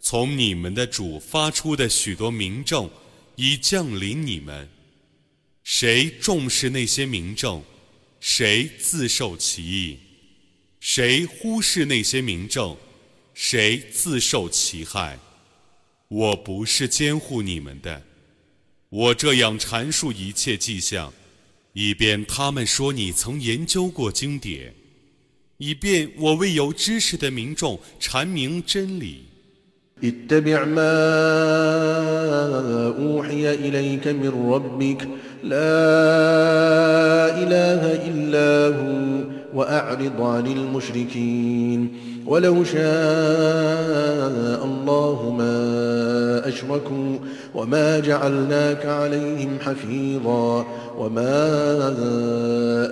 从你们的主发出的许多明证，已降临你们。谁重视那些明证，谁自受其益；谁忽视那些明证，谁自受其害。我不是监护你们的，我这样阐述一切迹象。以便他们说你曾研究过经典，以便我为有知识的民众阐明真理。اتبع ما أوحي إليك من ربك لا إله إلا هو وأعرض عن المشركين ولو شاء الله ما أشركوا وما جعلناك عليهم حفيظا وما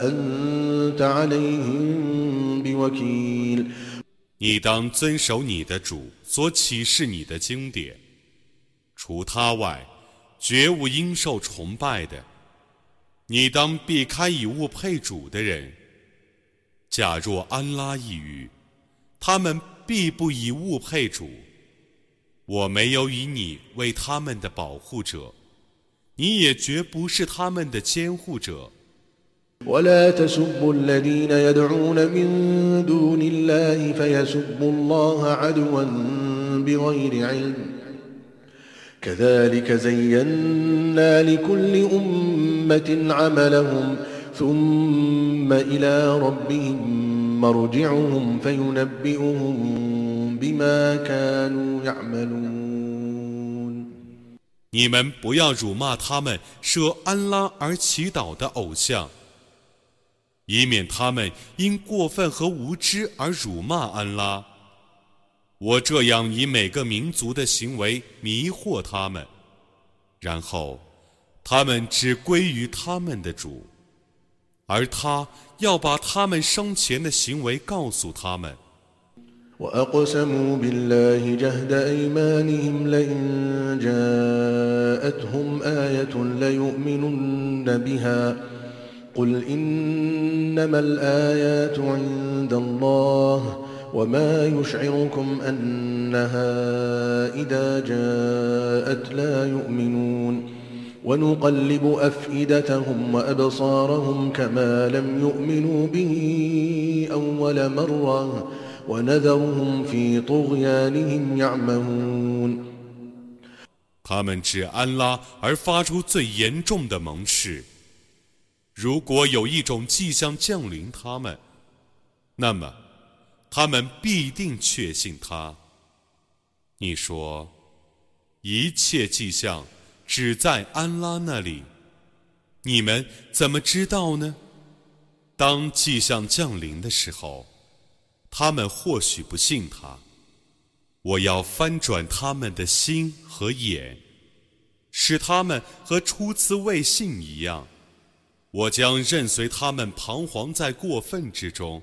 أنت عليهم بوكيل 你当遵守你的主所启示你的经典，除他外，绝无应受崇拜的。你当避开以物配主的人。假若安拉一语， 他们必不以物配主。我没有以你为他们的保护者，你也绝不是他们的监护者。ولا تسبوا الذين يدعون من دون الله فيسبوا الله عدوا بغير علم كذلك زينا لكل أمة عملهم ثم إلى ربهم مرجعهم فينبئهم بما كانوا يعملون 你们不要辱骂他们舍安拉而祈祷的偶像。以免他们因过分和无知而辱骂安拉。我这样以每个民族的行为迷惑他们，然后他们只归于他们的主， 而他要把他们生前的行为告诉他们。قل إنما الآيات عند الله وما يشعركم أنها إذا جاءت لا يؤمنون ونقلب أفئدتهم وأبصارهم كما لم يؤمنوا به أول مرة ونذرهم في طغيانهم يعمهون 他们指安拉而发出最严重的盟誓。如果有一种迹象降临他们，那么他们必定确信他。你说，一切迹象 只在安拉那里，你们怎么知道呢？当迹象降临的时候，他们或许不信他。我要翻转他们的心和眼，使他们和初次未信一样。我将任随他们彷徨在过分之中。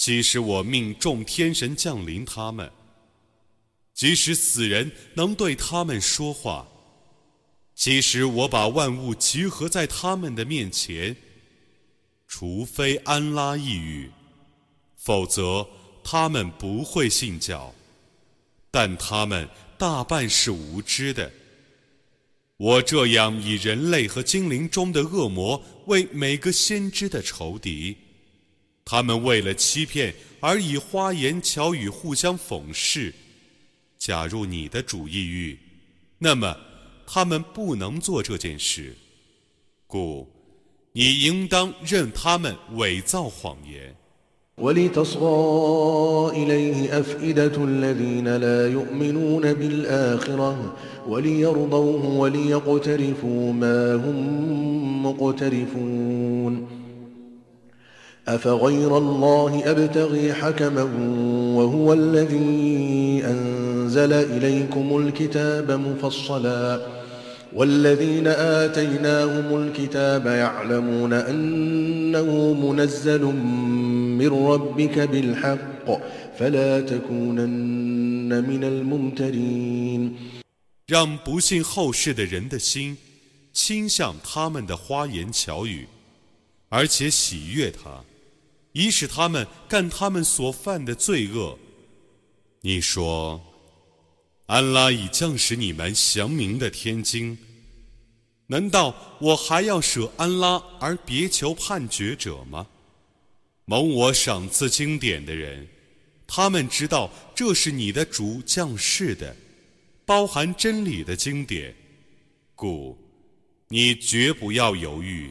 即使我命众天神降临他们，即使死人能对他们说话，即使我把万物集合在他们的面前，除非安拉一语，否则他们不会信教。但他们大半是无知的。我这样以人类和精灵中的恶魔为每个先知的仇敌。他们为了欺骗而以花言巧语互相讽饰。假如你的主意欲，那么他们不能做这件事，故你应当任他们伪造谎言。أفغير الله أبتغي حكما وهو الذي أنزل إليكم الكتاب مفصلا والذين آتيناهم الكتاب يعلمون أنه منزل من ربك بالحق فلا تكونن من الممترين 让不信后世的人的心倾向他们的花言巧语，而且喜悦他， 以使他们干他们所犯的罪恶。你说，安拉已降使你们祥明的天经，难道我还要舍安拉而别求判决者吗？蒙我赏赐经典的人，他们知道这是你的主降世的。包含真理的经典，故你绝不要犹豫。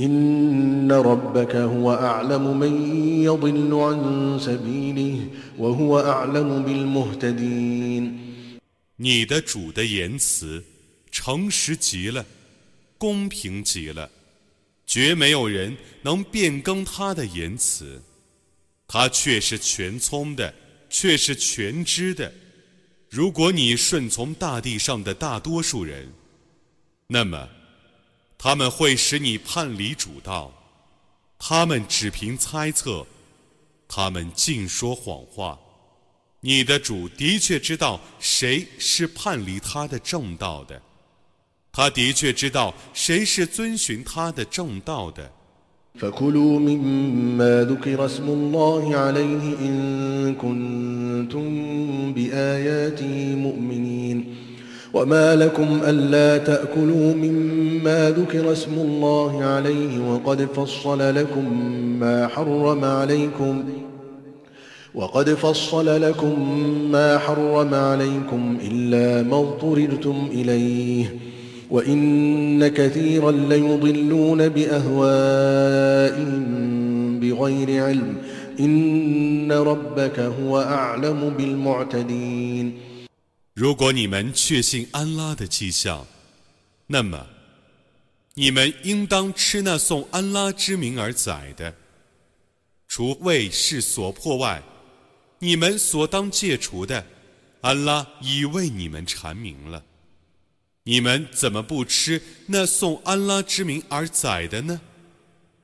إن ربك هو أعلم من يضل عن سبيله وهو أعلم بالمهتدين 你的主的言辞诚实极了，公平极了，绝没有人能变更他的言辞，他却是全聪的。却是全知的。如果你顺从大地上的大多数人，那么 他们会使你叛离主道。他们只凭猜测，他们尽说谎话。你的主的确知道谁是叛离他的正道的，他的确知道谁是遵循他的正道的。وما لكم ألا تأكلوا مما ذكر اسم الله عليه وقد فصل لكم ما حرم عليكم وقد فصل لكم ما حرم عليكم إلا ما اضطررتم إليه وإن كثيرا ليضلون بأهوائهم بغير علم إن ربك هو أعلم بالمعتدين 如果你们确信安拉的迹象，那么你们应当吃那送安拉之名而宰的，除为事所破外，你们所当戒除的，安拉已为你们阐明了。你们怎么不吃那送安拉之名而宰的呢？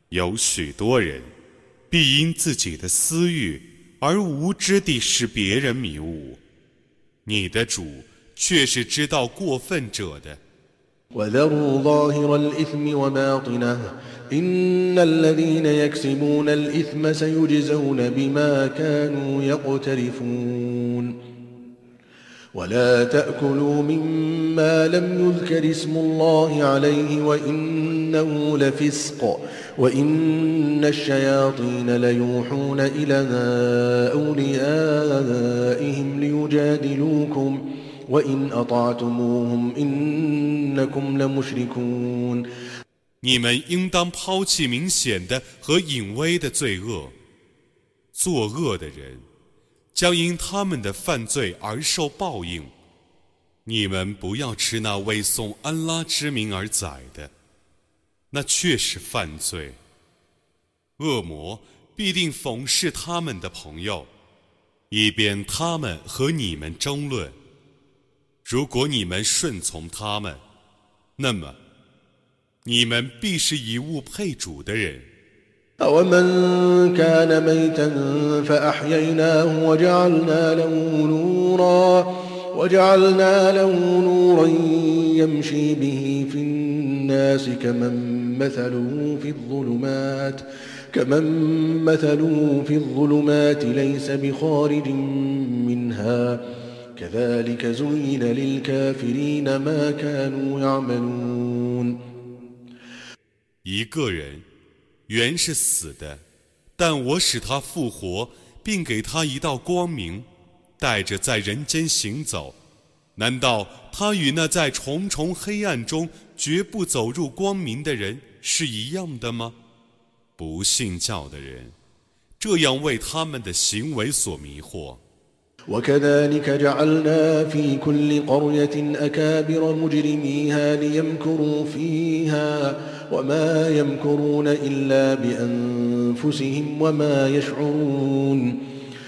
有许多人必因自己的私欲而无知地使别人迷误，你的主却是知道过分者的。ولا تأكلوا مما لم يذكر اسم الله عليه وإنه لفسق وإن الشياطين ليوحون إلى أوليائهم ليجادلوكم وإن أطعتموهم إنكم لمشركون 你们应当抛弃明显的和隐微的罪恶，作恶的人将因他们的犯罪而受报应。你们不要吃那为颂安拉之名而宰的， 那却是犯罪。恶魔必定讽视他们的朋友，以便他们和你们争论。如果你们顺从他们，那么你们必是以物配主的人。أومن كان ميتا فأحييناه وجعلنا له نورا وجعلنا له نورا يمشي به في الناس كمن مثله في الظلمات كمن مثله في الظلمات ليس بخارج منها كذلك زين للكافرين ما كانوا يعملون 一个人原是死的，但我使他复活，并给他一道光明， 带着在人间行走。难道他与那在重重黑暗中绝不走入光明的人是一样的吗？不信教的人，这样为他们的行为所迷惑。 وكذلك جعلنا في كل قرية أكابر مجرميها ليمكروا فيها وما يمكرون إلا بأنفسهم وما يشعرون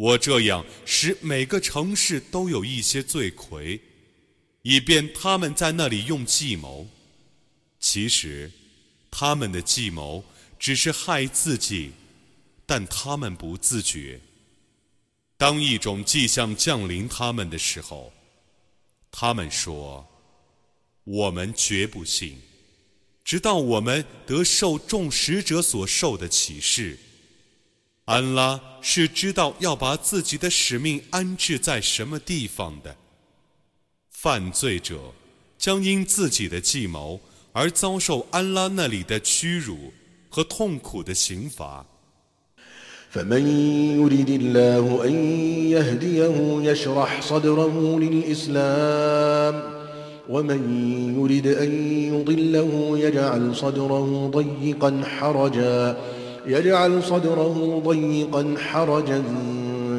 我这样使每个城市都有一些罪魁，以便他们在那里用计谋。其实，他们的计谋只是害自己，但他们不自觉。当一种迹象降临他们的时候，他们说：“我们绝不信，直到我们得受众使者所受的启示。”安拉是知道要把自己的使命安置在什么地方的。犯罪者将因自己的计谋而遭受安拉那里的屈辱和痛苦的刑罚。فمن يريد الله أن يهديه يشرح صدره للإسلام ومن يريد أن يضله يجعل صدره ضيقا حرجا يجعل صدره ضيقا حرجا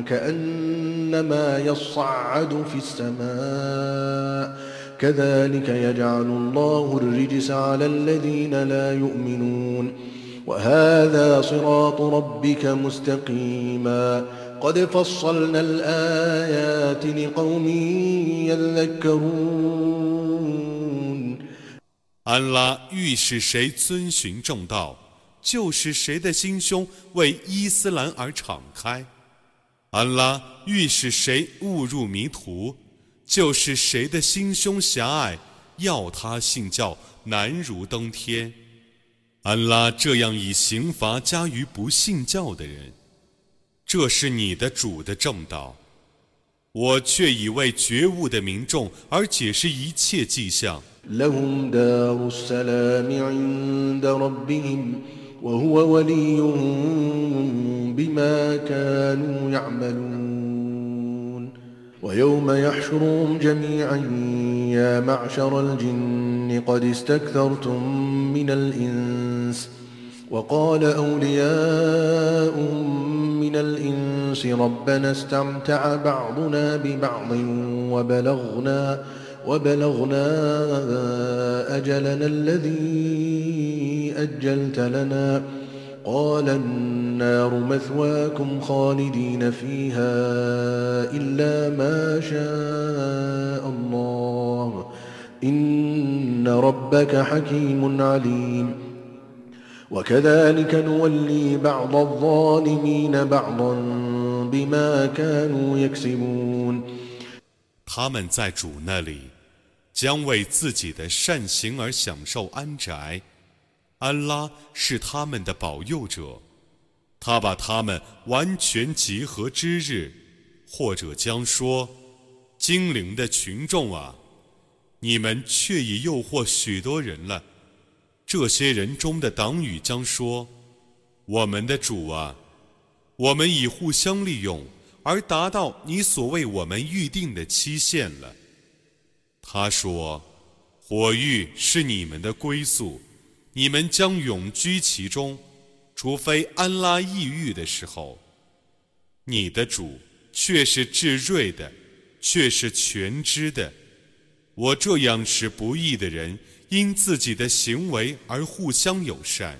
كأنما يصعد في السماء كذلك يجعل الله الرجس على الذين لا يؤمنون وهذا صراط ربك مستقيما قد فصلنا الآيات لقوم يذكرون 安拉欲使谁遵循正道。 就是谁的心胸为伊斯兰而敞开，安拉欲使谁误入迷途，就是谁的心胸狭隘，要他信教难如登天。安拉这样以刑罚加于不信教的人，这是你的主的正道，我却以为觉悟的民众而解释一切迹象。وهو وليهم بما كانوا يعملون. ويوم يحشرهم جميعا يا معشر الجن قد استكثرتم من الإنس. وقال أولياؤهم من الإنس ربنا استمتع بعضنا ببعض وبلغنا وبلغنا أجلنا الذي أجلت لنا قال النار مثواكم خالدين فيها إلا ما شاء الله إن ربك حكيم عليم وكذلك نولي بعض الظالمين بعضا بما كانوا يكسبون 他们在主那里 将为自己的善行而享受安宅，安拉是他们的保佑者，他把他们完全集合之日，或者将说：精灵的群众啊，你们却已诱惑许多人了。这些人中的党羽将说：我们的主啊，我们已互相利用。而达到你所为我们预定的期限了。他说：“火域是你们的归宿，你们将永居其中，除非安拉抑郁的时候。你的主却是至睿的，却是全知的。我这样使不义的人因自己的行为而互相友善。”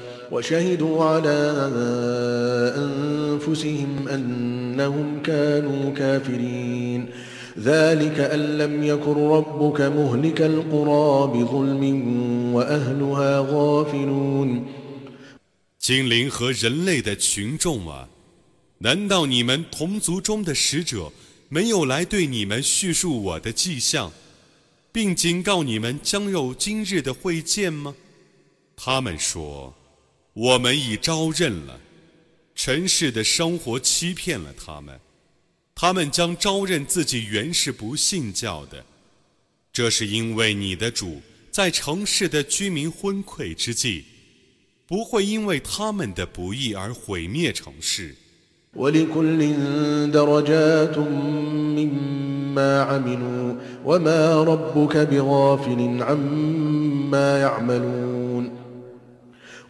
وشهدوا على أنفسهم أنهم كانوا كافرين ذلك أن لم يكن ربك مهلك القرى بظلم وأهلها غافلون 精灵和人类的群众啊，难道你们同族中的使者没有来对你们叙述我的迹象，并警告你们将有今日的会见吗？他们说：“ 我们已招认了，尘世的生活欺骗了他们，他们将招认自己原是不信教的。这是因为你的主在城市的居民昏聩之际。”不会因为他们的不义而毁灭城市。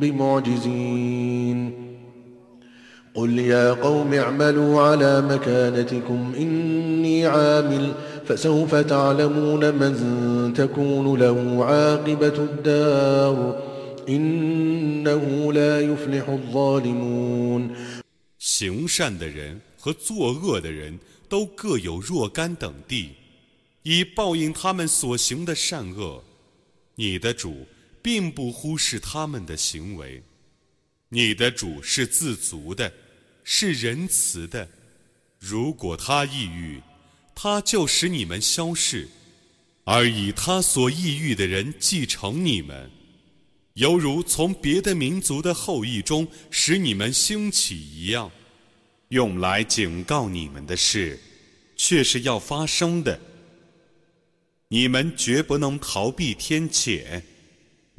بمعجزين قل يا قوم اعملوا على مكانتكم إني عامل فسوف تعلمون من تكون له عاقبة الدار 行善的人和作恶的人都各有若干等地，以报应他们所行的善恶。你的主 并不忽视他们的行为，你的主是自足的，是仁慈的。如果他抑郁，他就使你们消逝，而以他所抑郁的人继承你们。犹如从别的民族的后裔中使你们兴起一样，用来警告你们的事，却是要发生的。你们绝不能逃避天谴。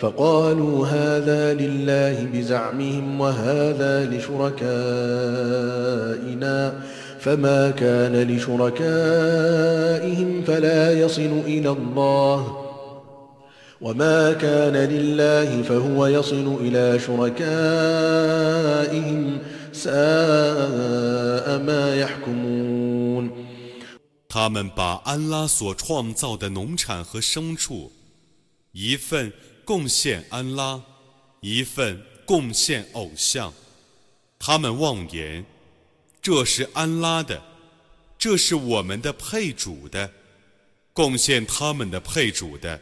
فقالوا هذا لله بزعمهم وهذا لشركائنا فما كان لشركائهم فلا يصل إلى الله وما كان لله فهو يصل إلى شركائهم 他们把安拉所创造的农产和牲畜，一份 贡献安拉，一份贡献偶像。他们妄言，这是安拉的，这是我们的配主的，贡献他们的配主的，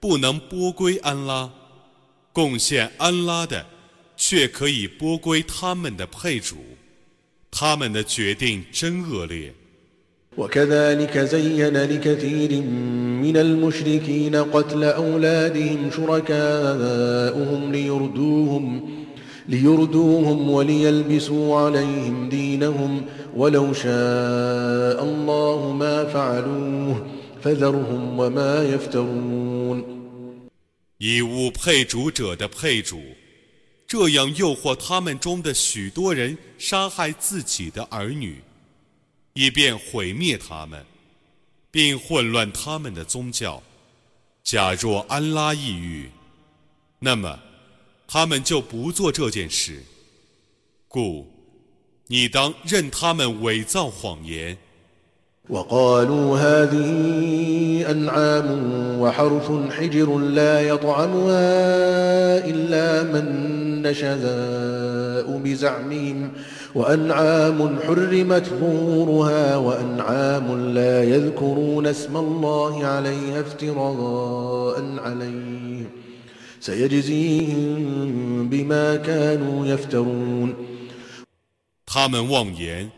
不能拨归安拉，贡献安拉的。却可以拨归他们的配主，他们的决定真恶劣。وكذلك زين لكثير من المشركين قتل أولادهم شركاؤهم ليردوهم ليردوهم وليلبسوا عليهم دينهم ولو شاء الله ما فعلوه فذرهم وما يفترون 以物配主者的配主。这样诱惑他们中的许多人杀害自己的儿女， 以便毁灭他们，并混乱他们的宗教。假若安拉抑郁，那么他们就不做这件事。故你当任他们伪造谎言。وقالوا هذه أنعام وحرث حجر لا يطعمها إلا من نشاء بزعمهم وأنعام حرمت ظهورها وأنعام لا يذكرون اسم الله عليها افتراء عليه سيجزيهم بما كانوا يفترون 他们妄言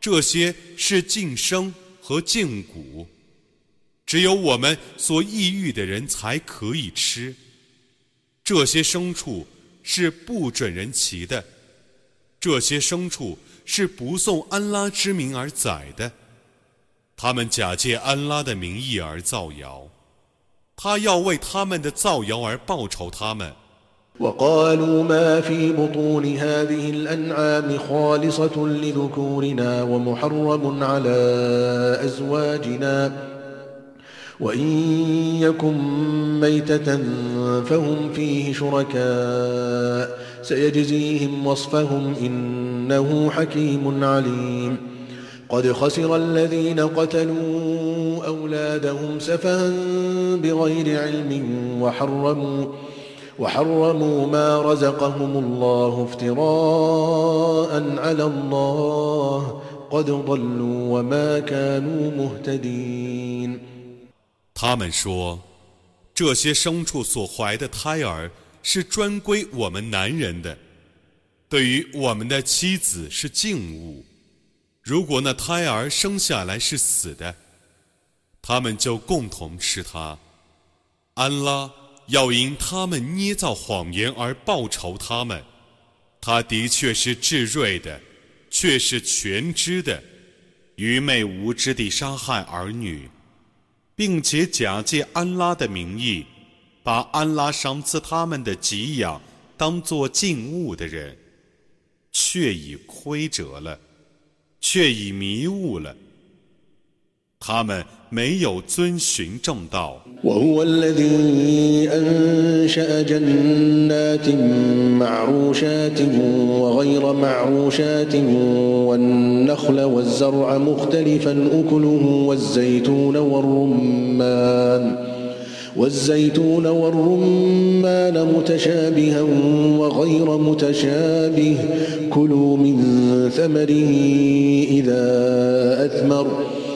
这些是净生和净骨，只有我们所抑郁的人才可以吃。 这些牲畜是不准人骑的， 这些牲畜是不送安拉之名而宰的，他们假借安拉的名义而造谣，他要为他们的造谣而报酬他们。 وقالوا ما في بطون هذه الأنعام خالصة لذكورنا ومحرم على أزواجنا وإن يكن ميتة فهم فيه شركاء سيجزيهم وصفهم إنه حكيم عليم. قد خسر الذين قتلوا أولادهم سفها بغير علم وحرموا وحرموا ما رزقهم الله افتراء على الله. قد ضلوا وما كانوا مهتدين. 他们说，这些牲畜所怀的胎儿是专归我们男人的，对于我们的妻子是敬物。如果那胎儿生下来是死的，他们就共同吃它。安拉要因他们捏造谎言而报仇他们，他的确是智睿的，却是全知的。愚昧无知地杀害儿女。并且假借安拉的名义，把安拉赏赐他们的给养当作敬物的人，却已亏折了，却已迷雾了。他们没有遵循正道。 وهو الذي أنشأ جنات معروشات وغير معروشات والنخل والزرع مختلفا أكله والزيتون والرمان والزيتون والرمان متشابها وغير متشابه كلوا من ثمره إذا أثمر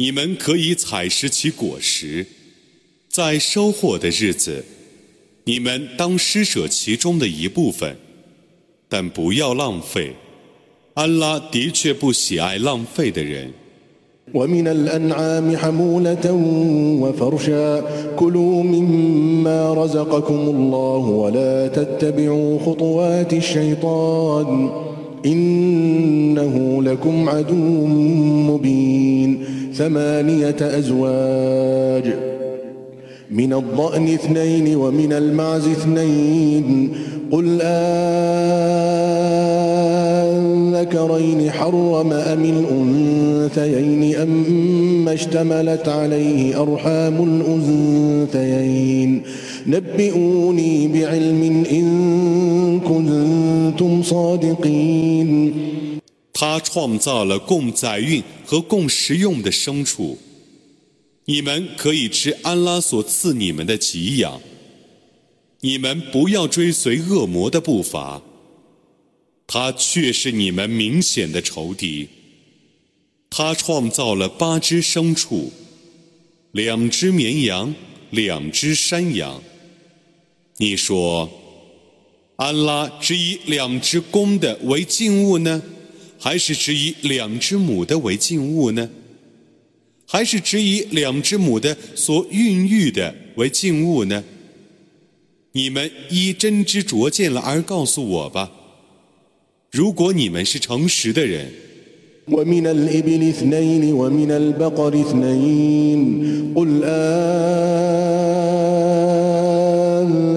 你们可以采食其果实；在收获的日子，你们当施舍其中的一部分，但不要浪费。安拉的确不喜爱浪费的人。 ومن الأنعام حمولة وفرشا كلوا مما رزقكم الله ولا تتبعوا خطوات الشيطان إنه لكم عدو مبين ثمانية أزواج. من الضأن اثنين ومن المعز اثنين. قل أذكرين حرم أم الأنثيين أما اشتملت عليه أرحام الأنثيين. نبئوني بعلم إن كنتم صادقين. 他创造了供载运和供食用的牲畜，你们可以吃安拉所赐你们的给养。你们不要追随恶魔的步伐，他却是你们明显的仇敌。他创造了八只牲畜，两只绵羊，两只山羊。你说，安拉只以两只公的为敬物呢，还是只以两只母的为敬物呢？还是只以两只母的所孕育的为敬物呢？你们依真知灼见了而告诉我吧。如果你们是诚实的人， ومن الإبل اثنين ومن البقر اثنين قل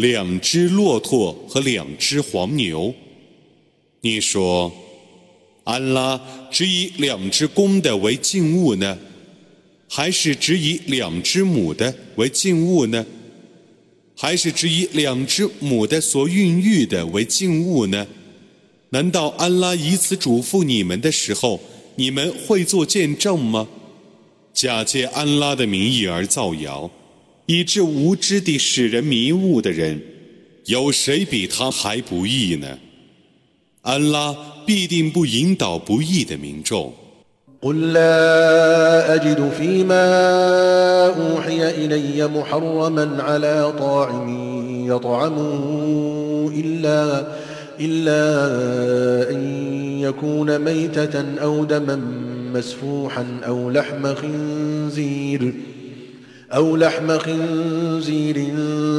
两只骆驼和两只黄牛，你说，安拉只以两只公的为敬物呢，还是只以两只母的为敬物呢？还是只以两只母的所孕育的为敬物呢？难道安拉以此嘱咐你们的时候，你们会做见证吗？假借安拉的名义而造谣，以致无知地使人迷雾的人，有谁比他还不义呢？安拉必定不引导不义的民众。قل لا أجد فيما أوحي إلي محرما على طاعم يطعمه إلا إلا أن يكون ميتة أو دما مسفوحا أو لحم خنزير أو لحم خنزير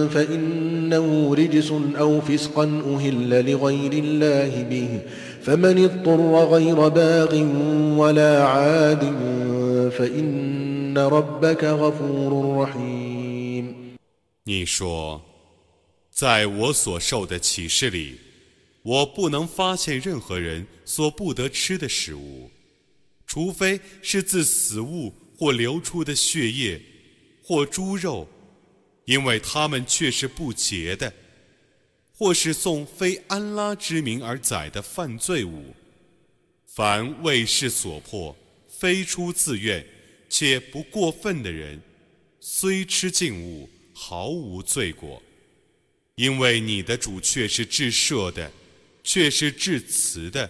فإنه رجس أو فسقا أهل لغير الله به فمن اضطر غير باغ ولا عاد فإن ربك غفور رحيم 你说，在我所受的启示里，我不能发现任何人所不得吃的食物，除非是自死物或流出的血液， 或猪肉，因为他们却是不洁的。或是送非安拉之名而宰的犯罪物，凡为事所迫、非出自愿且不过分的人，虽吃禁物，毫无罪过，因为你的主却是至赦的，却是至慈的。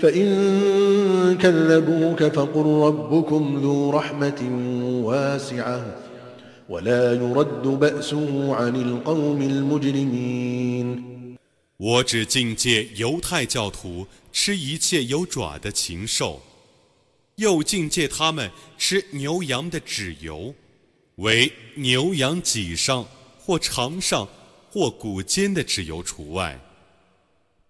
فإن كذبوك فقل ربكم ذو رحمة واسعة ولا يرد بأسه عن القوم المجرمين 我只境界犹太教徒吃一切有爪的禽兽，又境界他们吃牛羊的脂油，为牛羊脊上或肠上或骨尖的脂油除外。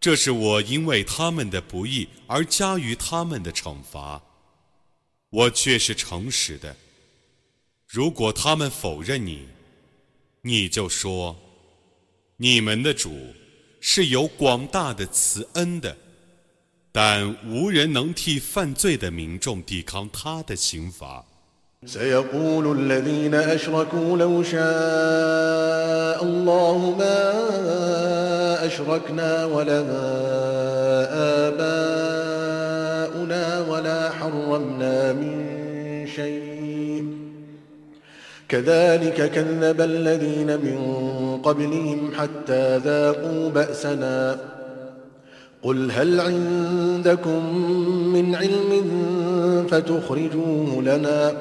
这是我因为他们的不义而加于他们的惩罚，我却是诚实的。如果他们否认你，你就说：你们的主是有广大的慈恩的，但无人能替犯罪的民众抵抗他的刑罚。سيقول الذين أشركوا لو شاء الله ما أشركنا ولا آباؤنا ولا حرمنا من شيء كذلك كذب الذين من قبلهم حتى ذاقوا بأسنا قل هل عندكم من علم فتخرجوه لنا ؟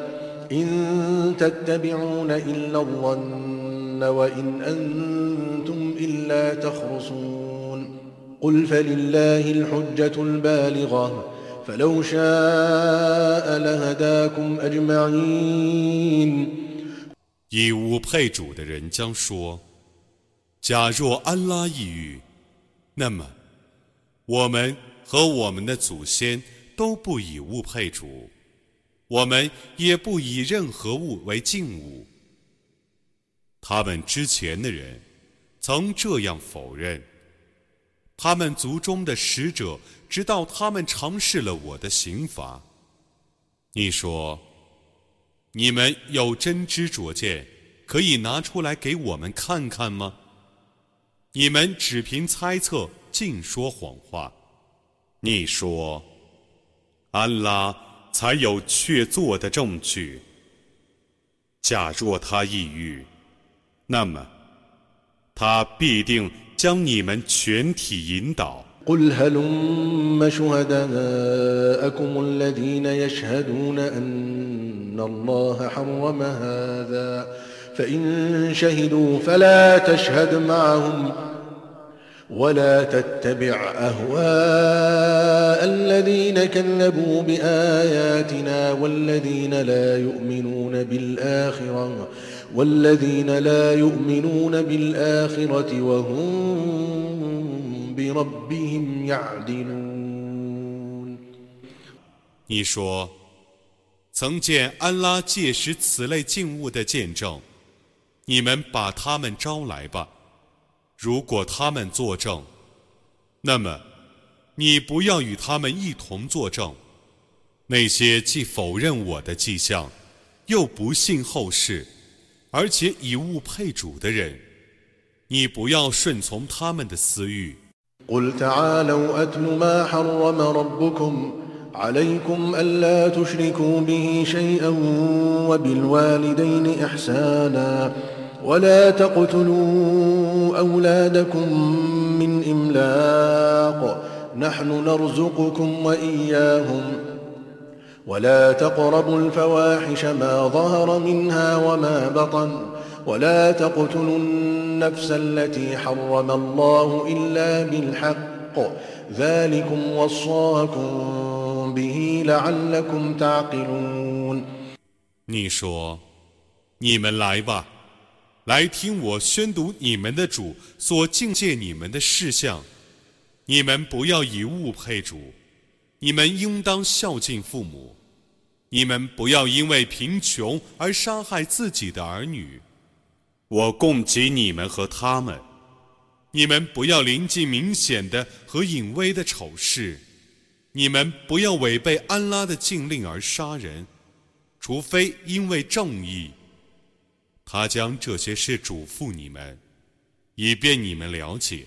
إن تتبعون إلا الظن وإن أنتم إلا تخرصون قل فلله الحجة البالغة فلو شاء لهداكم أجمعين 以物配主的人将说：“假若安拉抑郁，那么我们和我们的祖先都不以物配主。”我们也不以任何物为敬物。他们之前的人 曾这样否认。他们族中的使者直到他们尝试了我的刑罚。你说，你们有真知灼见，可以拿出来给我们看看吗？你们只凭猜测，尽说谎话。你说，安拉。才有确凿的证据。假若他抑郁，那么他必定将你们全体引导。قل هلم شهداءكم الذين يشهدون أن الله حرم هذا فإن شهدوا فلا تشهد معهم ولا تتبع أهواء الذين كذبوا بآياتنا والذين لا يؤمنون بالآخرة والذين لا يؤمنون بالآخرة وهم بربهم يعدلون 你说，曾见安拉借识此类静物的见证，你们把他们招来吧。如果他们作证，那么你不要与他们一同作证。那些既否认我的迹象，又不信后世， 而且以物配主的人，你不要顺从他们的私欲。ولا تقتلوا أولادكم من إملاق نحن نرزقكم وإياهم ولا تقربوا الفواحش ما ظهر منها وما بطن ولا تقتلوا النفس التي حرم الله إلا بالحق ذلكم وصاكم به لعلكم تعقلون 你说：“你们来吧。”来听我宣读你们的主所境界你们的事项，你们不要以物配主，你们应当孝敬父母， 你们不要因为贫穷而杀害自己的儿女，我供给你们和他们，你们不要临近明显的和隐微的丑事，你们不要违背安拉的禁令而杀人，除非因为正义。他将这些事嘱咐你们，以便你们了解。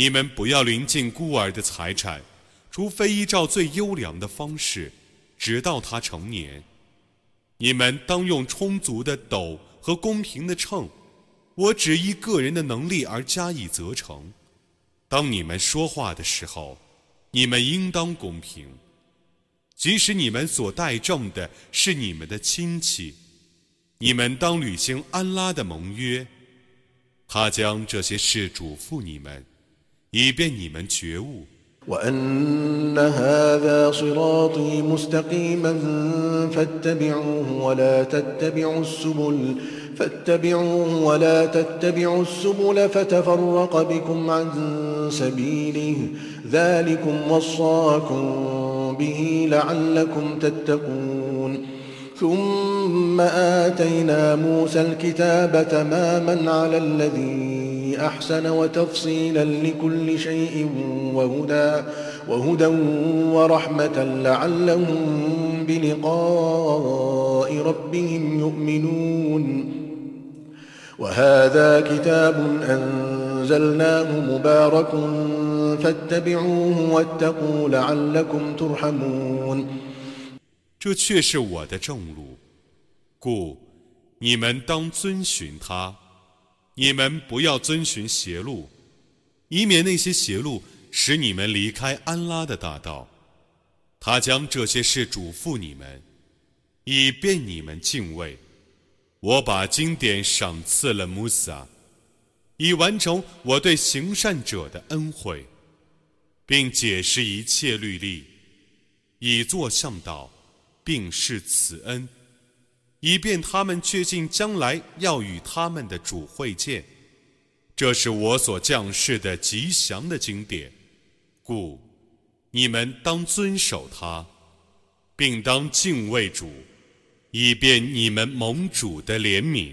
你们不要临近孤儿的财产，除非依照最优良的方式，直到他成年。你们当用充足的斗和公平的秤。我只依个人的能力而加以责成。当你们说话的时候，你们应当公平，即使你们所带证的是你们的亲戚。你们当履行安拉的盟约，他将这些事嘱咐你们，以便你们觉悟。وأن هذا صراطي مستقيما فاتبعوه ولا تتبعوا السبل فاتبعوه ولا تتبعوا السبل فتفرق بكم عن سبيله ذلكم وصاكم به لعلكم تتقون ثم آتينا موسى الكتاب تماما على الذي أحسن وتفصيلا لكل شيء وهدى وهدى ورحمة لعلهم بلقاء ربهم يؤمنون وهذا كتاب أنزلناه مبارك فاتبعوه واتقوا لعلكم ترحمون 这却是我的正路，故你们当遵循它。 你们不要遵循邪路，以免那些邪路使你们离开安拉的大道。他将这些事嘱咐你们，以便你们敬畏。我把经典赏赐了穆萨，以完成我对行善者的恩惠，并解释一切律例，以作向导。并示此恩，以便他们确信将来要与他们的主会见。这是我所降世的吉祥的经典，故你们当遵守它，并当敬畏主，以便你们蒙主的怜悯。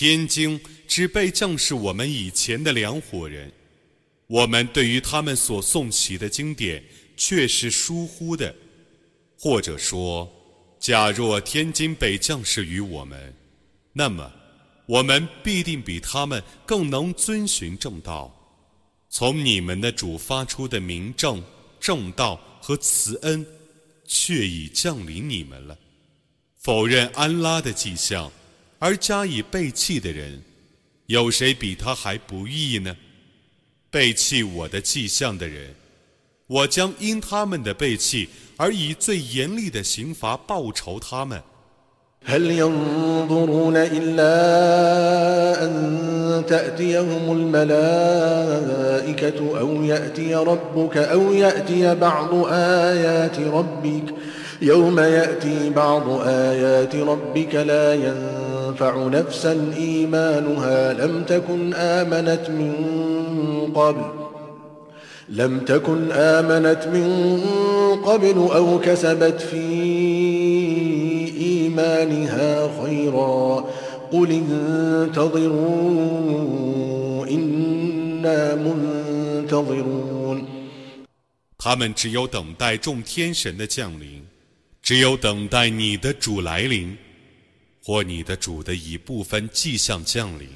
天经只被降示我们以前的两伙人。我们对于他们所诵起的经典却是疏忽的，或者说，假若天经被降示于我们，那么我们必定比他们更能遵循正道。从你们的主发出的明正、正道和慈恩，却已降临你们了。否认安拉的迹象而加以背弃的人，有谁比他还不义呢？背弃我的迹象的人，我将因他们的背弃而以最严厉的刑罚报仇他们。 هل ينظرون إلا أن تأتيهم الملائكة أو يأتي ربك أو يأتي بعض آيات ربك يوم يأتي بعض آيات ربك لا ينفع نفسا إيمانها لم تكن آمنت من قبل لم تكن آمنت من قبل أو كسبت في إيمانها خيرا قل انتظروا إنا منتظرون 他们只有等待众天神的降临，只有等待你的主来临， 或你的主的一部分迹象降临。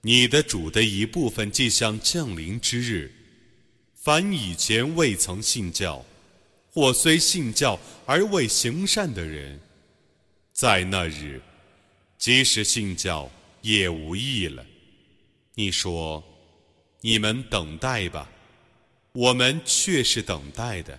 你的主的一部分迹象降临之日，凡以前未曾信教，或虽信教而未行善的人，在那日，即使信教也无益了。你说，你们等待吧。我们却是等待的。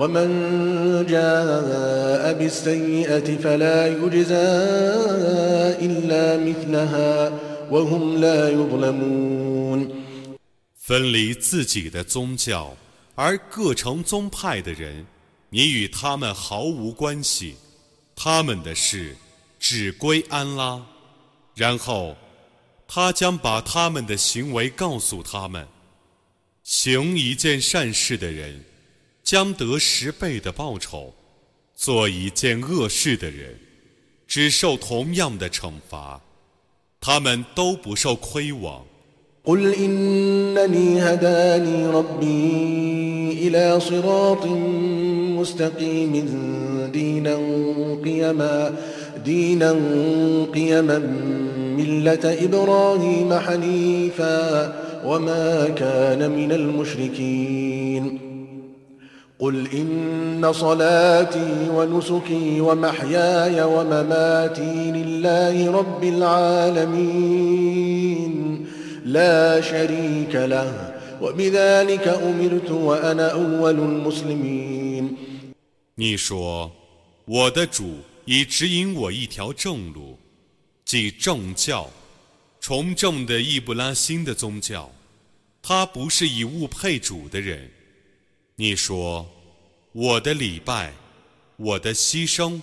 ومن جاء بالسيئة فلا يجزى إلا مثلها وهم لا يظلمون 分离自己的宗教而各成宗派的人，你与他们毫无关系，他们的事只归安拉。然后，他将把他们的行为告诉他们。行一件善事的人， 将得十倍的报酬；做一件恶事的人，只受同样的惩罚。他们都不受亏枉。 قل إنني هداني ربي إلى صراط مستقيم دينا قيما دينا قيما ملة إبراهيم حنيفا وما كان من المشركين قل إن صلاتي ونسكي ومحياي ومماتي لله رب العالمين لا شريك له وبذلك أمرت وأنا أول المسلمين 你说：“我的主已指引我一条正路，即正教，崇正的易布拉欣的宗教。他不是以物配主的人。” 你说：“我的礼拜，我的牺牲，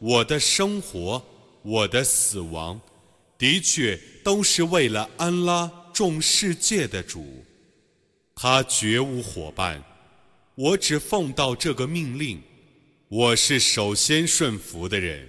我的生活，我的死亡，的确都是为了安拉众世界的主。他绝无伙伴，我只奉到这个命令。”我是首先顺服的人。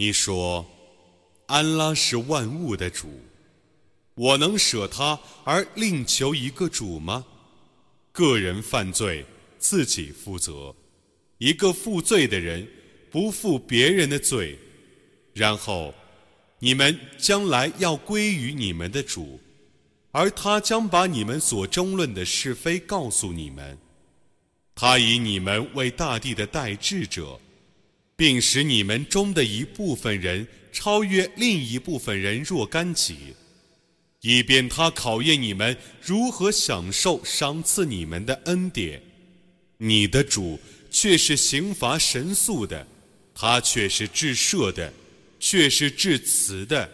你说，安拉是万物的主，我能舍他而另求一个主吗？个人犯罪自己负责，一个负罪的人不负别人的罪，然后你们将来要归于你们的主，而他将把你们所争论的是非告诉你们，他以你们为大地的代志者。并使你们中的一部分人超越另一部分人若干级，以便他考验你们如何享受赏赐你们的恩典。你的主却是刑罚神速的，他却是至赦的，却是至慈的。